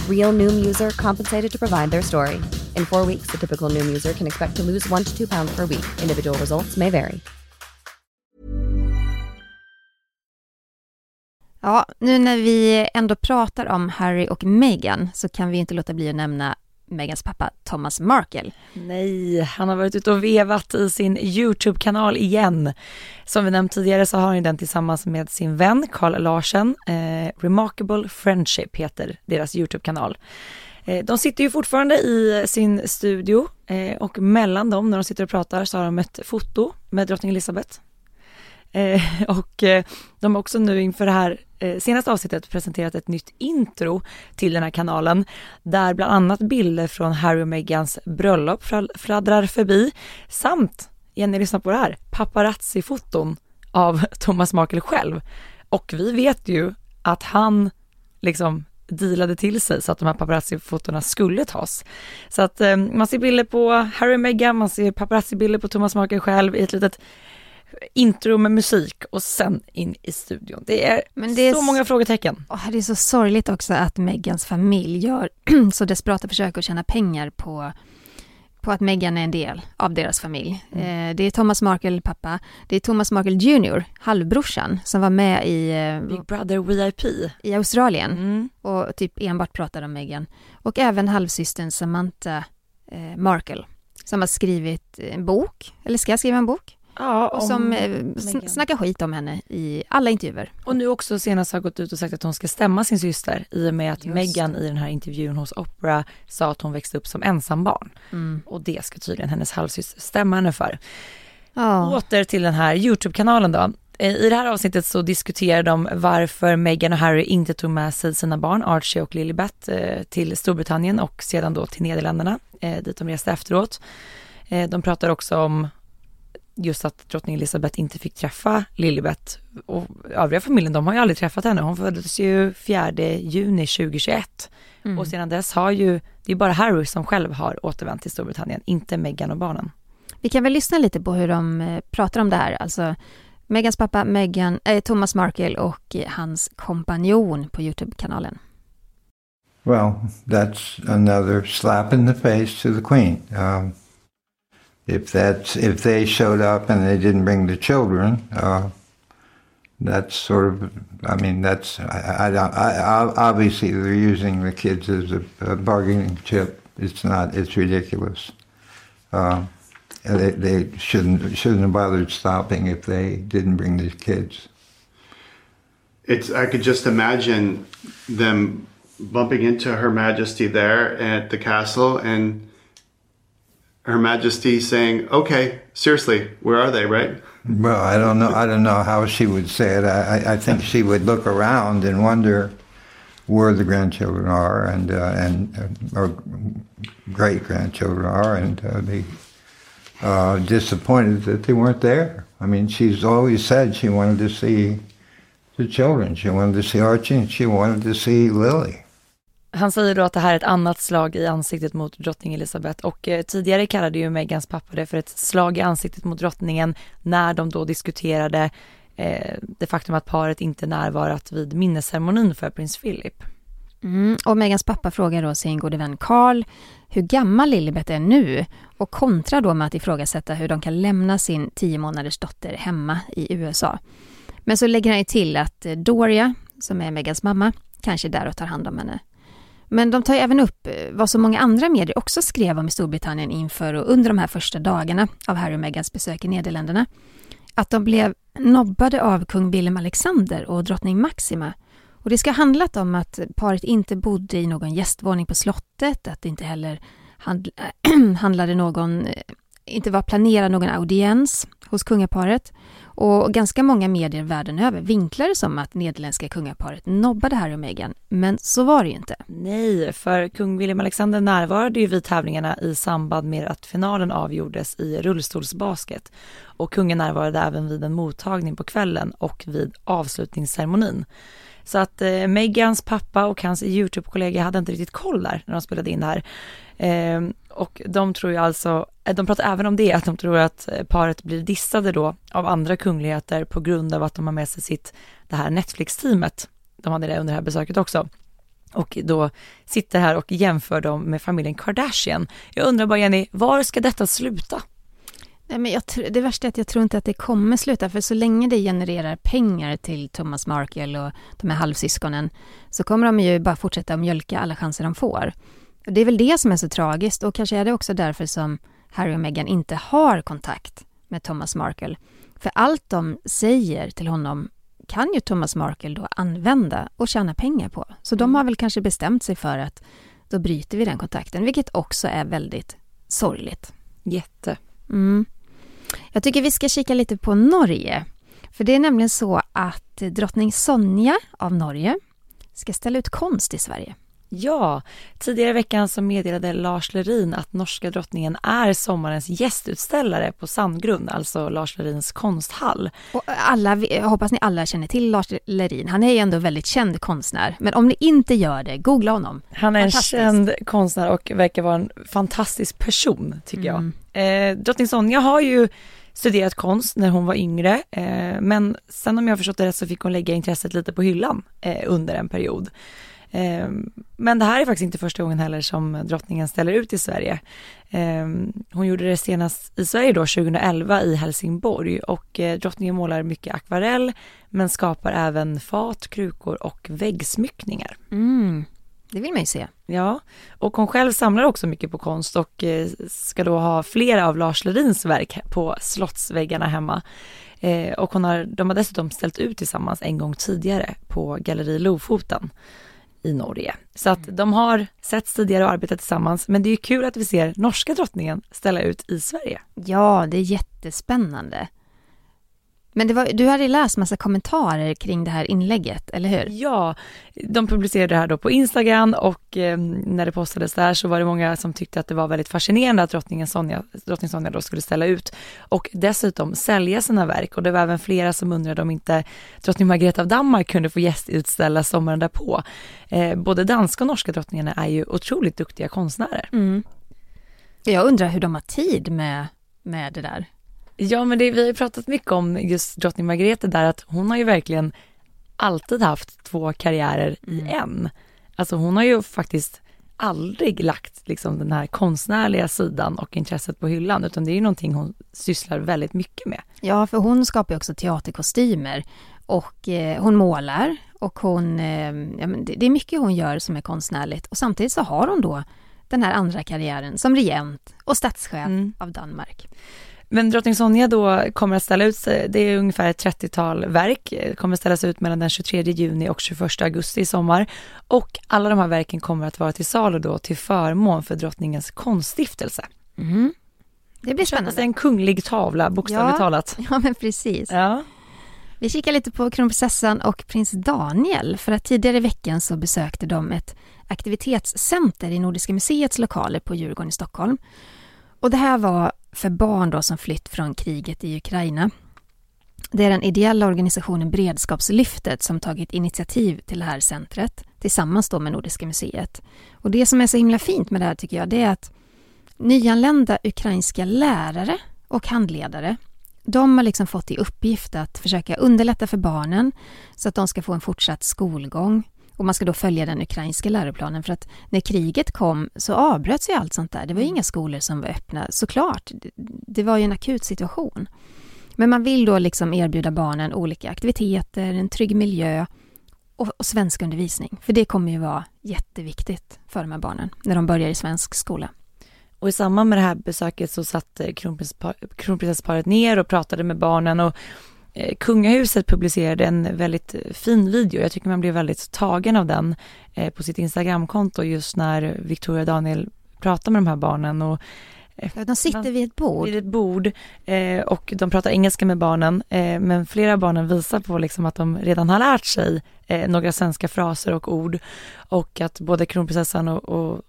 Real Noom user compensated to provide their story. In four weeks, the typical Noom user can expect to lose one to two pounds per week. Individual results may vary. Ja, nu när vi ändå pratar om Harry och Meghan så kan vi inte låta bli att nämna Megans pappa Thomas Markle. Nej, han har varit ute och vevat i sin YouTube-kanal igen. Som vi nämnt tidigare så har han den tillsammans med sin vän Carl Larsen. Eh, Remarkable Friendship heter deras YouTube-kanal. Eh, de sitter ju fortfarande i sin studio eh, och mellan dem när de sitter och pratar så har de ett foto med drottning Elizabeth. Eh, [laughs] och eh, de har också nu inför det här Eh, senaste avsnittet presenterat ett nytt intro till den här kanalen där bland annat bilder från Harry och Meghans bröllop fladdrar förbi samt, Jenny lyssna på det här, paparazzi-foton av [laughs] Thomas Markle själv. Och vi vet ju att han liksom dealade till sig så att de här paparazzi-fotona skulle tas. Så att eh, man ser bilder på Harry och Meghan, man ser paparazzi-bilder på Thomas Markle själv i ett litet intro med musik och sen in i studion. Det är, Men det är så många frågetecken. Oh, det är så sorgligt också att Megans familj gör [clears throat] så desperata försök att tjäna pengar på på att Meghan är en del av deras familj. Mm. Eh, det är Thomas Markle pappa, det är Thomas Markle Jr, halvbrorsan, som var med i eh, Big Brother VIP i Australien mm. och typ enbart pratade om Meghan. Och även halvsystern Samantha eh, Markle, som har skrivit en bok, eller ska skriva en bok, Ja, och som eh, snackar skit om henne i alla intervjuer. Och nu också senast har gått ut och sagt att hon ska stämma sin syster i och med att Meghan i den här intervjun hos Oprah sa att hon växte upp som ensambarn. Mm. Och det ska tydligen hennes halvsyster stämma henne för. Ja. Åter till den här YouTube-kanalen då. Eh, I det här avsnittet så diskuterar de varför Meghan och Harry inte tog med sig sina barn, Archie och Lilibet, eh, till Storbritannien och sedan då till Nederländerna, dit de reste efteråt. De pratar också om just att drottning Elizabeth inte fick träffa Lilibet och övriga familjen, de har ju aldrig träffat henne. Hon föddes ju 4 juni 2021 mm. och sedan dess har ju, det är bara Harry som själv har återvänt till Storbritannien, inte Meghan och barnen. Vi kan väl lyssna lite på hur de eh, pratar om det här, alltså Megans pappa, Meghan, eh, Thomas Markle och hans kompanjon på Youtube-kanalen. Well, that's another slap in the face to the Queen. Um... if that's if they showed up and they didn't bring the children, uh, that's sort of. I mean, that's I, I, don't I, obviously they're using the kids as a, a bargaining chip. It's not. It's ridiculous. Uh, they, they shouldn't shouldn't have bothered stopping if they didn't bring the kids. It's. I could just imagine them bumping into Her Majesty there at the castle and her Majesty saying, "Okay, seriously, where are they?" Right? Well, I don't know. I don't know how she would say it. I, I think she would look around and wonder where the grandchildren are and uh, and uh, or great grandchildren are, and uh, be uh, disappointed that they weren't there. I mean, she's always said she wanted to see the children. She wanted to see Archie. and She wanted to see Lily. Han säger då att det här är ett annat slag i ansiktet mot drottning Elizabeth och eh, tidigare kallade ju Megans pappa det för ett slag i ansiktet mot drottningen när de då diskuterade eh, det faktum att paret inte närvarat vid minnesceremonin för prins Philip. Mm, och Megans pappa frågar då sin gode vän Carl hur gammal Lilibet är nu och kontrar då med att ifrågasätta hur de kan lämna sin tio månaders dotter hemma i USA. Men så lägger han ju till att eh, Doria, som är Megans mamma, kanske är där och tar hand om henne. Men de tar ju även upp eh, vad så många andra medier också skrev om i Storbritannien inför och under de här första dagarna av Harry och Meghans besök i Nederländerna. Att de blev nobbade av kung Willem Alexander och drottning Maxima. Och det ska ha handlat om att paret inte bodde i någon gästvåning på slottet, att det inte heller [clears throat] handlade någon, eh, inte var planerad någon audiens hos kungaparet. Och ganska många medier världen över vinklar det som att nederländska kungaparet nobbade Harry och Meghan, men så var det ju inte. Nej, för kung William Alexander närvarade ju vid tävlingarna i samband med att finalen avgjordes i rullstolsbasket. Och kungen närvarade även vid en mottagning på kvällen och vid avslutningsceremonin. Så att eh, Megans pappa och hans YouTube-kollega hade inte riktigt koll där när de spelade in det här. Eh, och de tror ju alltså, eh, de pratar även om det, att de tror att eh, paret blir dissade då av andra kungligheter på grund av att de har med sig sitt, det här Netflix-teamet. De hade det under det här besöket också. Och då sitter här och jämför dem med familjen Kardashian. Jag undrar bara Jenny, var ska detta sluta? Nej, men jag, det värsta är att jag tror inte att det kommer sluta, för så länge det genererar pengar till Thomas Markle och de här halvsyskonen, så kommer de ju bara fortsätta att mjölka alla chanser de får. Och det är väl det som är så tragiskt, och kanske är det också därför som Harry och Meghan inte har kontakt med Thomas Markle. För allt de säger till honom kan ju Thomas Markle då använda och tjäna pengar på. Så de har väl kanske bestämt sig för att då bryter vi den kontakten, vilket också är väldigt sorgligt. Jätte. Mm. Jag tycker vi ska kika lite på Norge. För det är nämligen så att drottning Sonja av Norge ska ställa ut konst i Sverige. Ja, tidigare i veckan så meddelade Lars Lerin att norska drottningen är sommarens gästutställare på Sandgrund, alltså Lars Lerins konsthall. Och alla, hoppas ni alla känner till Lars Lerin. Han är ju ändå väldigt känd konstnär. Men om ni inte gör det, googla honom. Han är en känd konstnär och verkar vara en fantastisk person, tycker mm. jag. Eh, drottning Sonja har ju studerat konst när hon var yngre, eh, men sen om jag förstått det rätt så fick hon lägga intresset lite på hyllan eh, under en period. Ehm, men det här är faktiskt inte första gången heller som drottningen ställer ut i Sverige. Ehm, hon gjorde det senast i Sverige då 2011 i Helsingborg och eh, drottningen målar mycket akvarell men skapar även fat, krukor och väggsmyckningar. Mm. Det vill man ju se. Ja, och hon själv samlar också mycket på konst och eh, ska då ha flera av Lars Lerins verk på slottsväggarna hemma. Eh, och hon har, de har dessutom ställt ut tillsammans en gång tidigare på Galleri Lofoten i Norge. Så att de har setts tidigare och arbetat tillsammans, men det är ju kul att vi ser norska drottningen ställa ut i Sverige. Ja, det är jättespännande. Men var, du hade läst massa kommentarer kring det här inlägget, eller hur? Ja, de publicerade det här då på Instagram och eh, när det postades där så var det många som tyckte att det var väldigt fascinerande att drottningen Sonja, drottning Sonja då skulle ställa ut och dessutom sälja sina verk och det var även flera som undrade om inte drottning Margrethe av Danmark kunde få gästutställa sommaren därpå. Eh, både danska och norska drottningarna är ju otroligt duktiga konstnärer. Mm. Jag undrar hur de har tid med, med det där. Ja, men det, vi har ju pratat mycket om just drottning Margrethe där att hon har ju verkligen alltid haft två karriärer i mm. en. Alltså hon har ju faktiskt aldrig lagt liksom den här konstnärliga sidan och intresset på hyllan utan det är ju någonting hon sysslar väldigt mycket med. Ja, för hon skapar ju också teaterkostymer och eh, hon målar och hon, eh, ja, men det, det, är mycket hon gör som är konstnärligt och samtidigt så har hon då den här andra karriären som regent och statschef mm. av Danmark. Men drottning Sonja då kommer att ställa ut sig, det är ungefär ett 30-tal verk, kommer att ställas ut mellan den 23 juni och 21 augusti i sommar. Och alla de här verken kommer att vara till salu då till förmån för drottningens konststiftelse. Mm. Det blir spännande. Det en kunglig tavla, bokstavligt ja, talat. [laughs] Ja, men precis. Ja. Vi kikar lite på kronprinsessan och prins Daniel för att tidigare i veckan så besökte de ett aktivitetscenter i Nordiska museets lokaler på Djurgården i Stockholm. Och det här var för barn då som flytt från kriget i Ukraina. Det är den ideella organisationen Beredskapslyftet som tagit initiativ till det här centret tillsammans då med Nordiska museet. Och det som är så himla fint med det här tycker jag, det är att nyanlända ukrainska lärare och handledare de har liksom fått i uppgift att försöka underlätta för barnen så att de ska få en fortsatt skolgång och man ska då följa den ukrainska läroplanen för att när kriget kom så avbröts ju allt sånt där. Det var ju mm. inga skolor som var öppna, såklart. Det var ju en akut situation. Men man vill då liksom erbjuda barnen olika aktiviteter, en trygg miljö och, och svensk undervisning. För det kommer ju vara jätteviktigt för de här barnen när de börjar i svensk skola. Och i samband med det här besöket så satt kronprinsessparet ner och pratade med barnen och kungahuset publicerade en väldigt fin video. Jag tycker man blev väldigt tagen av den eh, på sitt Instagramkonto just när Victoria och Daniel pratar med de här barnen. Och, eh, de sitter vid ett bord. Vid ett bord och de pratar engelska med barnen men flera av barnen visar på liksom att de redan har lärt sig några svenska fraser och ord och att både kronprinsessan och, och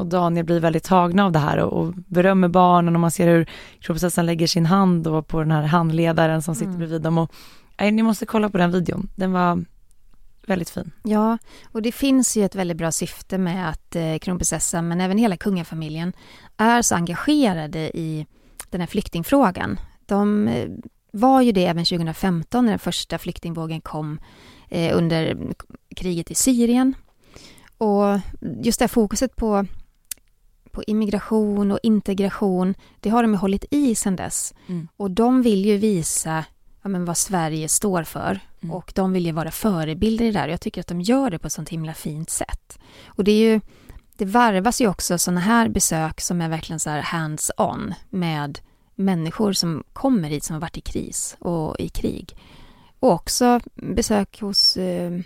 och Daniel blir väldigt tagna av det här och, och berömmer barnen och man ser hur kronprinsessan lägger sin hand då på den här handledaren som sitter mm. bredvid dem. Och, nej, ni måste kolla på den videon. Den var väldigt fin. Ja, och det finns ju ett väldigt bra syfte med att eh, kronprinsessan, men även hela kungafamiljen, är så engagerade i den här flyktingfrågan. De eh, var ju det även 2015 när den första flyktingvågen kom eh, under kriget i Syrien. Och just det här fokuset på på immigration och integration. Det har de ju hållit i sedan dess. Mm. Och de vill ju visa ja, men vad Sverige står för. Mm. Och de vill ju vara förebilder i det där. Jag tycker att de gör det på ett sånt himla fint sätt. Och det är ju, det varvas ju också sådana här besök som är verkligen så här hands-on med människor som kommer hit som har varit i kris och i krig. Och också besök hos eh,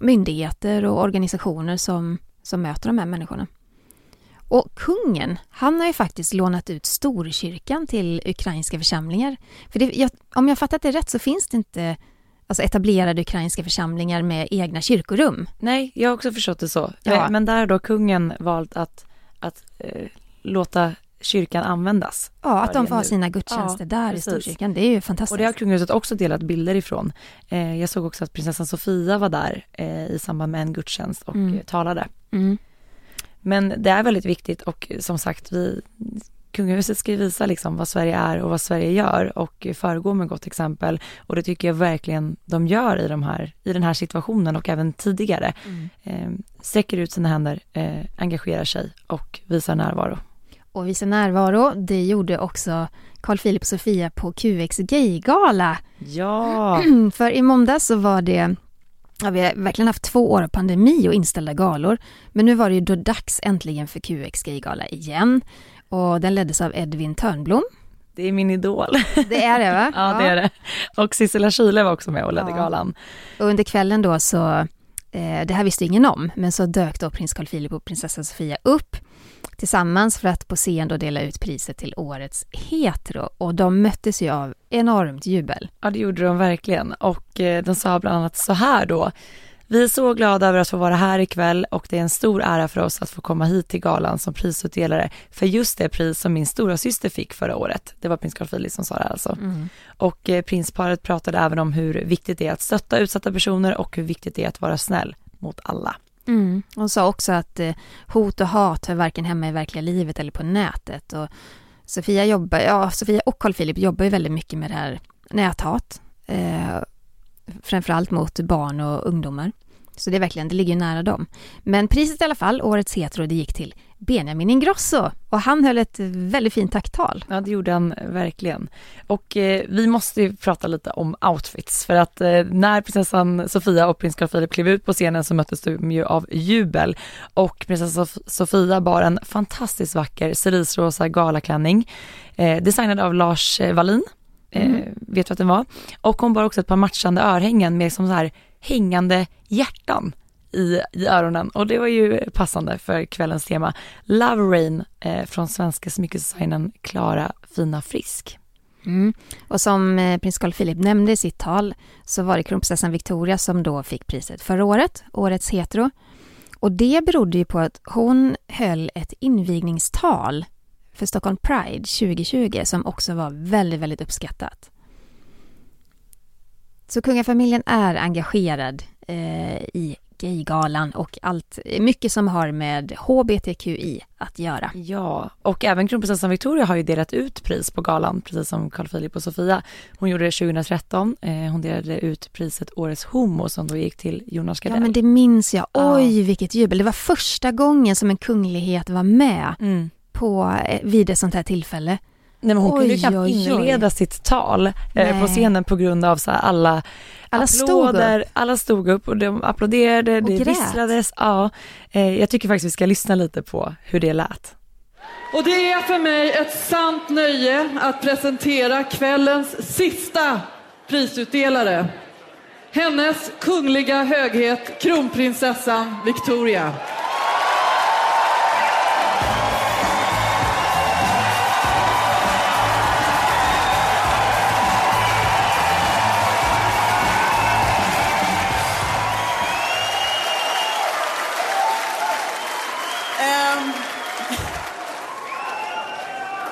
myndigheter och organisationer som, som möter de här människorna. Och kungen, han har ju faktiskt lånat ut Storkyrkan till ukrainska församlingar. För det, jag, om jag fattat det rätt så finns det inte alltså etablerade ukrainska församlingar med egna kyrkorum. Nej, jag har också förstått det så. Ja. Eh, Men där har då kungen valt att, att eh, låta kyrkan användas. Ja, att de får ha sina gudstjänster Ja, där precis. i Storkyrkan. Det är ju fantastiskt. Och det har kungahuset också delat bilder ifrån. Eh, jag såg också att prinsessan Sofia var där eh, i samband med en gudstjänst och Mm. talade. mm. Men det är väldigt viktigt och som sagt, vi, kungahuset ska ju visa liksom vad Sverige är och vad Sverige gör och föregå med gott exempel. Och det tycker jag verkligen de gör i, de här, i den här situationen och även tidigare. Eh, sträcker ut sina händer, eh, engagerar sig och visar närvaro. Och visa närvaro, det gjorde också Carl Philip och Sofia på QX Gaygala. Ja, [clears throat] För i måndag så var det, ja, vi har verkligen haft två år av pandemi och inställda galor. Men nu var det ju då dags äntligen för QX Gaygala igen. Och den leddes av Edvin Törnblom. det är min idol. Det är det va? [laughs] Ja, det är det. Och Sissela Kyle var också med och ledde Ja. galan. Och under kvällen då så, eh, det här visste ingen om, men så dök då prins Carl Philip och prinsessa Sofia upp tillsammans för att på scen då dela ut priset till årets hetero. Och de möttes ju av enormt jubel. Ja, det gjorde de verkligen. Och eh, de sa bland annat så här då. Vi är så glada över att få vara här ikväll och det är en stor ära för oss att få komma hit till galan som prisutdelare för just det pris som min stora syster fick förra året. Det var prins Carl Philip som sa det alltså. Och eh, prinsparet pratade även om hur viktigt det är att stötta utsatta personer och hur viktigt det är att vara snäll mot alla. Mm. Hon sa också att eh, hot och hat hör varken hemma i verkliga livet eller på nätet. Och Sofia, jobbar, ja, Sofia och Carl Philip jobbar ju väldigt mycket med det här näthat. Eh, framförallt mot barn och ungdomar. Så det är verkligen, det ligger ju nära dem. Men priset i alla fall, årets hetero, det gick till Benjamin Ingrosso. Och han höll ett väldigt fint tacktal. Ja, det gjorde han verkligen. Och eh, vi måste ju prata lite om outfits för att eh, när prinsessan Sofia och prins Carl Philip klev ut på scenen så möttes de ju av jubel och prinsessan Sof- Sofia bar en fantastiskt vacker cerisrosa galaklänning eh, designad av Lars eh, Wallin. Eh, vet du att den var? Och hon bar också ett par matchande örhängen med som så här hängande hjärtan i, i öronen och det var ju passande för kvällens tema Love Rain eh, från svenska smyckesdesignen Klara Fina Frisk. Mm. Och som eh, prins Carl Philip nämnde i sitt tal så var det kronprinsessan Victoria som då fick priset förra året, årets hetero. Och det berodde ju på att hon höll ett invigningstal för Stockholm Pride 2020 som också var väldigt, väldigt uppskattat. Så kungafamiljen är engagerad eh, i Gaygalan och allt, mycket som har med HBTQI att göra. Ja, och även kronprinsessan Victoria har ju delat ut pris på galan, precis som Carl Philip och Sofia. Hon gjorde det 2013. Eh, hon delade ut priset Årets Homo som då gick till Jonas Gardell. Ja men det minns jag. Ja. Oj vilket jubel. Det var första gången som en kunglighet var med Mm. på, eh, vid ett sånt här tillfälle. Nej, men hon kunde ju Oj, knappt oj, oj. inleda sitt tal eh, på scenen på grund av så här alla Alla stod applåder. Alla stod upp och de applåderade, Och det grät. visslades. Ja, eh, jag tycker faktiskt vi ska lyssna lite på hur det lät. Och det är för mig ett sant nöje att presentera kvällens sista prisutdelare. Hennes kungliga höghet kronprinsessan Victoria.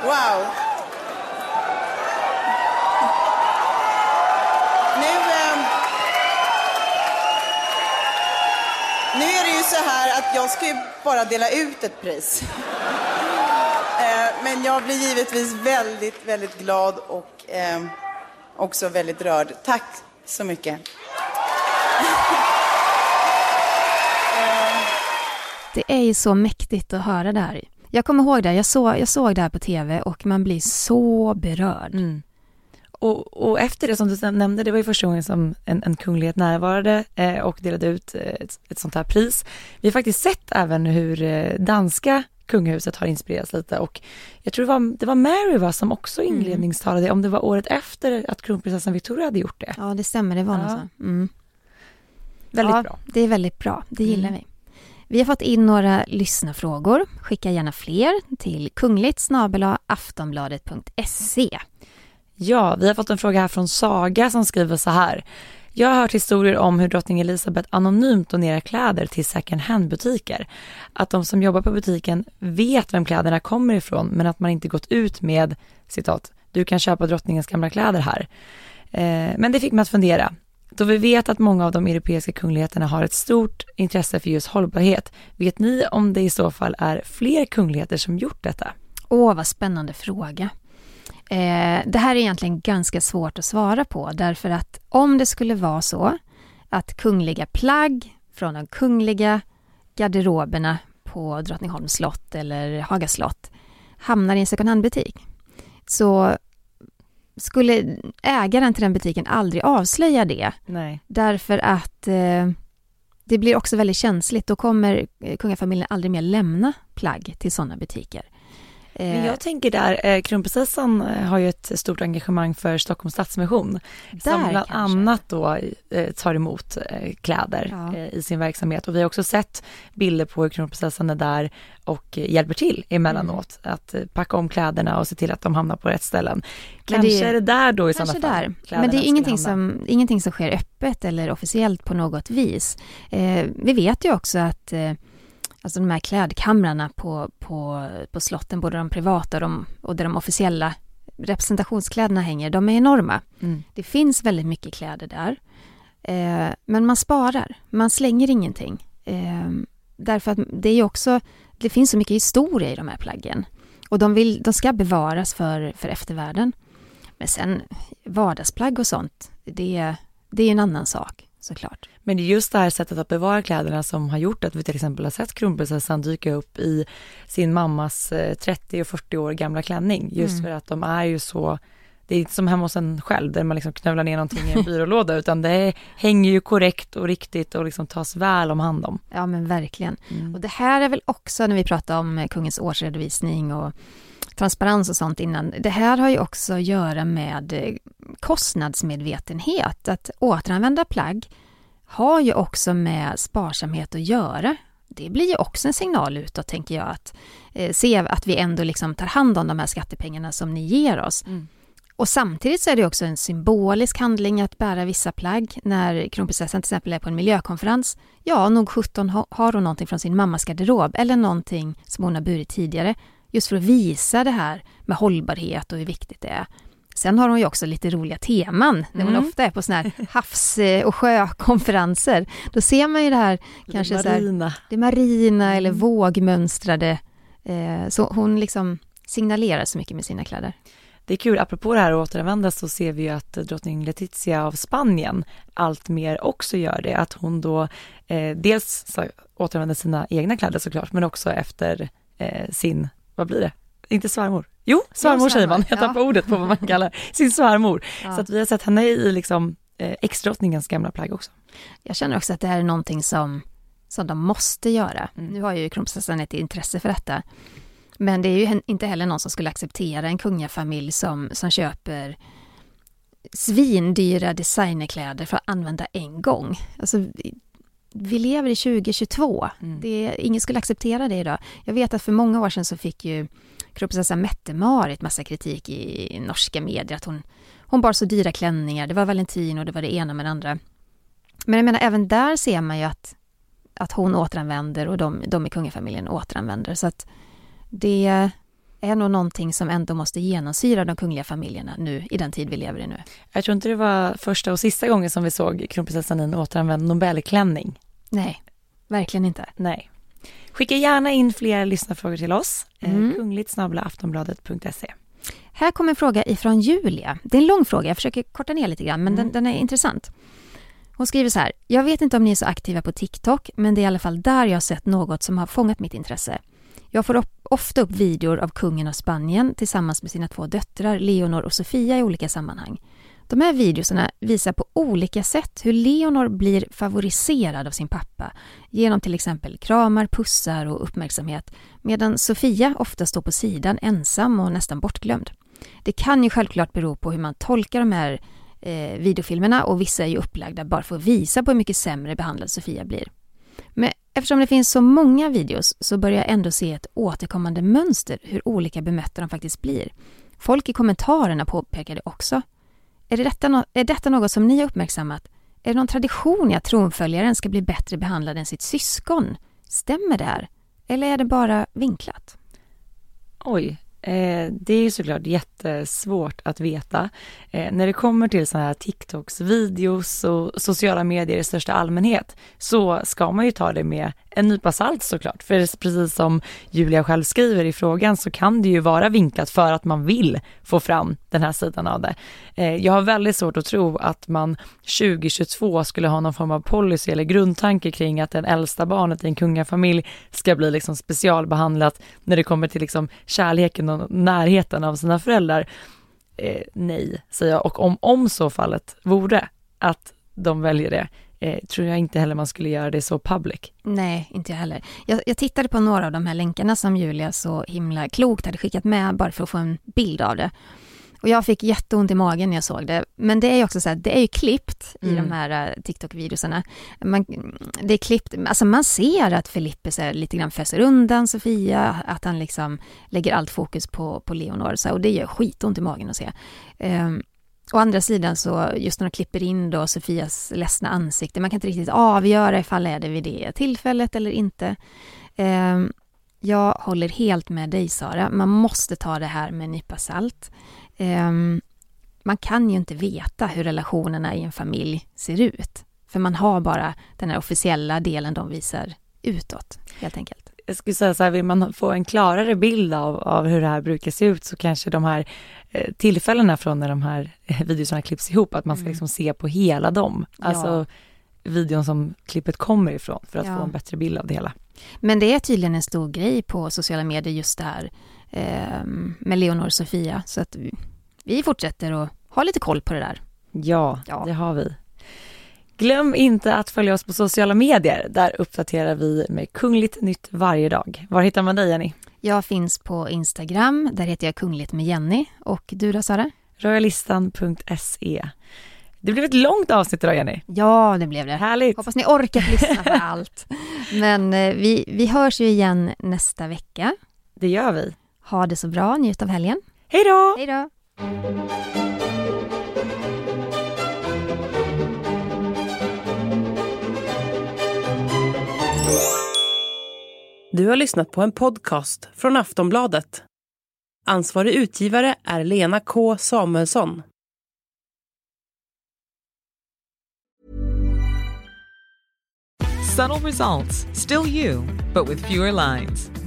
Wow. Nu, eh, nu är det ju så här att jag ska ju bara dela ut ett pris. [laughs] Eh, Men jag blir givetvis väldigt, väldigt glad och eh, också väldigt rörd. Tack så mycket. Det är ju så mäktigt att höra det här. Jag kommer ihåg det, jag såg, jag såg det här på tv och man blir så berörd. Mm. Och, och, efter det som du nämnde, det var ju första gången som en, en kunglighet närvarade eh, och delade ut eh, ett, ett, sånt här pris. Vi har faktiskt sett även hur eh, danska kungahuset har inspirerats lite och jag tror det var, det var Mary va, som också mm. inledningstalade, mm. om det var året efter att kronprinsessan Victoria hade gjort det. Ja, det stämmer, det var ja. något så. Mm. Väldigt ja, bra. Det är väldigt bra, det gillar mm. vi. Vi har fått in några lyssnarfrågor. Skicka gärna fler till kungligt aftonbladet.se. Ja, vi har fått en fråga här från Saga som skriver så här. Jag har hört historier om hur drottning Elizabeth anonymt donerar kläder till second hand-butiker. Att de som jobbar på butiken vet vem kläderna kommer ifrån men att man inte gått ut med citat, du kan köpa drottningens gamla kläder här. Eh, men det fick mig att fundera. Då vi vet att många av de europeiska kungligheterna har ett stort intresse för just hållbarhet, vet ni om det i så fall är fler kungligheter som gjort detta? Åh, vad spännande fråga. Eh, det här är egentligen ganska svårt att svara på därför att om det skulle vara så att kungliga plagg från de kungliga garderoberna på Drottningholms slott eller Haga slott hamnar i en second hand-butik så skulle ägaren till den butiken aldrig avslöja det. Nej. Därför att eh, det blir också väldigt känsligt. Då kommer kungafamiljen aldrig mer lämna plagg till sådana butiker. Men jag tänker där, eh, kronprinsessan eh, har ju ett stort engagemang för Stockholms Stadsmission. Där, som bland kanske. annat då eh, tar emot eh, kläder ja. Eh, i sin verksamhet. Och vi har också sett bilder på hur kronprinsessan är där och hjälper till emellanåt. Mm. Att eh, packa om kläderna och se till att de hamnar på rätt ställen. Kanske det, är det där då i sådana fall. Där. Men det är ingenting som, ingenting som sker öppet eller officiellt på något vis. vi vet ju också att alltså de här klädkamrarna på, på, på slotten, både de privata och, de, och där de officiella representationskläderna hänger, de är enorma. Mm. Det finns väldigt mycket kläder där. Eh, men man sparar, man slänger ingenting. Eh, därför att det är också, det finns så mycket historia i de här plaggen. Och de, vill, de ska bevaras för, för eftervärlden. Men sen vardagsplagg och sånt, det, det är en annan sak såklart. Men det är just det här sättet att bevara kläderna som har gjort att vi till exempel har sett kronprinsessan dyka upp i sin mammas 30 eh, och 40 år gamla klänning. Just mm. för att de är ju så det är inte som hemma hos en själv där man liksom knövlar ner någonting i en [laughs] byrålåda utan det hänger ju korrekt och riktigt och liksom tas väl om hand om. Ja men verkligen. Mm. Och det här är väl också när vi pratar om kungens årsredovisning och transparens och sånt innan. Det här har ju också att göra med eh, kostnadsmedvetenhet. Att återanvända plagg har ju också med sparsamhet att göra. Det blir ju också en signal utåt, tänker jag, att eh, se att vi ändå liksom tar hand om de här skattepengarna som ni ger oss. Mm. Och samtidigt så är det också en symbolisk handling att bära vissa plagg. När kronprinsessan till exempel är på en miljökonferens, ja, nog 17 har hon någonting från sin mammas garderob eller någonting som hon har burit tidigare. Just för att visa det här med hållbarhet och hur viktigt det är. Sen har hon ju också lite roliga teman när hon mm. ofta är på såna här [laughs] havs och sjökonferenser. Då ser man ju det här kanske det marina, så här, det marina mm. eller vågmönstrade. Eh, så hon liksom signalerar så mycket med sina kläder. Det är kul, apropå det här att återvända så ser vi ju att drottning Letizia av Spanien allt mer också gör det. Att hon då eh, dels återanvänder sina egna kläder såklart, men också efter eh, sin vad blir det? Inte svärmor? Jo, svärmor, jo, säger man. Jag tappar ja. ordet på vad man kallar sin svärmor. Ja. Så att vi har sett henne i liksom eh, exdrottningens gamla plagg också. Jag känner också att det här är någonting som, som de måste göra. Mm. Nu har ju kronprinsessan ett intresse för detta. Men det är ju inte heller någon som skulle acceptera en kungafamilj som, som köper svindyra designerkläder för att använda en gång. Alltså, vi lever i 2022. Mm. Det, ingen skulle acceptera det idag. Jag vet att för många år sedan så fick ju kronprinsessan Mette-Marit massa kritik i norska medier att hon, hon bar så dyra klänningar. Det var Valentino och det var det ena med det andra. Men jag menar, även där ser man ju att, att hon återanvänder och de, de i kungafamiljen återanvänder. Så att det är nog någonting som ändå måste genomsyra de kungliga familjerna nu i den tid vi lever i nu. Jag tror inte det var första och sista gången som vi såg kronprinsessan i en återanvänd Nobelklänning. Nej, verkligen inte. Nej. Skicka gärna in fler lyssnarfrågor till oss. Eh, mm. Kungligt aftonbladet.se. Här kommer en fråga ifrån Julia. Det är en lång fråga, jag försöker korta ner lite grann, men mm. den, den, är intressant. Hon skriver så här. Jag vet inte om ni är så aktiva på TikTok, men det är i alla fall där jag har sett något som har fångat mitt intresse. Jag får ofta upp videor av kungen av Spanien tillsammans med sina två döttrar Leonor och Sofia i olika sammanhang. De här videorna visar på olika sätt hur Leonor blir favoriserad av sin pappa genom till exempel kramar, pussar och uppmärksamhet medan Sofia ofta står på sidan ensam och nästan bortglömd. Det kan ju självklart bero på hur man tolkar de här eh, videofilmerna och vissa är ju upplagda bara för att visa på hur mycket sämre behandlad Sofia blir. Eftersom det finns så många videos så börjar jag ändå se ett återkommande mönster hur olika bemötta de faktiskt blir. Folk i kommentarerna påpekar det också. Är, det detta no är detta något som ni har uppmärksammat? Är det någon tradition i att tronföljaren ska bli bättre behandlad än sitt syskon? Stämmer det här? Eller är det bara vinklat? Oj, Eh, det är såklart jättesvårt att veta. Eh, när det kommer till sådana här TikToks, videos och sociala medier i största allmänhet så ska man ju ta det med en nypa salt såklart. För precis som Julia själv skriver i frågan så kan det ju vara vinklat för att man vill få fram den här sidan av det. Eh, jag har väldigt svårt att tro att man 2022 skulle ha någon form av policy eller grundtanke kring att den äldsta barnet i en kungafamilj ska bli liksom specialbehandlat när det kommer till liksom kärleken och närheten av sina föräldrar. Eh, nej, säger jag. Och om, om så fallet vore att de väljer det, eh, tror jag inte heller man skulle göra det så public. Nej, inte jag heller. Jag, jag, tittade på några av de här länkarna som Julia så himla klokt hade skickat med bara för att få en bild av det. Och jag fick jätteont i magen när jag såg det. Men det är ju också så här, det är ju klippt i mm. de här uh, TikTok-videosarna. det är klippt, alltså man ser att Filippe så här, lite grann föser undan Sofia, att han liksom lägger allt fokus på, på Leonor, så, och det gör skitont i magen att se. Um, Å andra sidan så, just när de klipper in då Sofias ledsna ansikte, man kan inte riktigt avgöra ifall är det vid det tillfället eller inte. Eh, jag håller helt med dig Sara, man måste ta det här med en nypa salt. Eh, man kan ju inte veta hur relationerna i en familj ser ut, för man har bara den här officiella delen de visar utåt, helt enkelt jag skulle säga så här, vill man få en klarare bild av, av hur det här brukar se ut så kanske de här eh, tillfällena från när de här eh, videorna klipps ihop, att man ska mm. liksom se på hela dem. Alltså ja. videon som klippet kommer ifrån för att ja. få en bättre bild av det hela. Men det är tydligen en stor grej på sociala medier just det här med Leonor och Sofia, så att vi, vi fortsätter att ha lite koll på det där. Ja, ja. det har vi. Glöm inte att följa oss på sociala medier. Där uppdaterar vi med Kungligt Nytt varje dag. Var hittar man dig Jenny? Jag finns på Instagram. Där heter jag Kungligt med Jenny. Och du då Sara? Royalistan.se. Det blev ett långt avsnitt idag Jenny. Ja, det blev det. Härligt. Hoppas ni orkat lyssna på [laughs] allt. Men eh, vi, vi hörs ju igen nästa vecka. Det gör vi. Ha det så bra, njut av helgen. Hej då! Hej då! Du har lyssnat på en podcast från Aftonbladet. Ansvarig utgivare är Lena K Samuelsson. Subtle results, still you, but with fewer lines.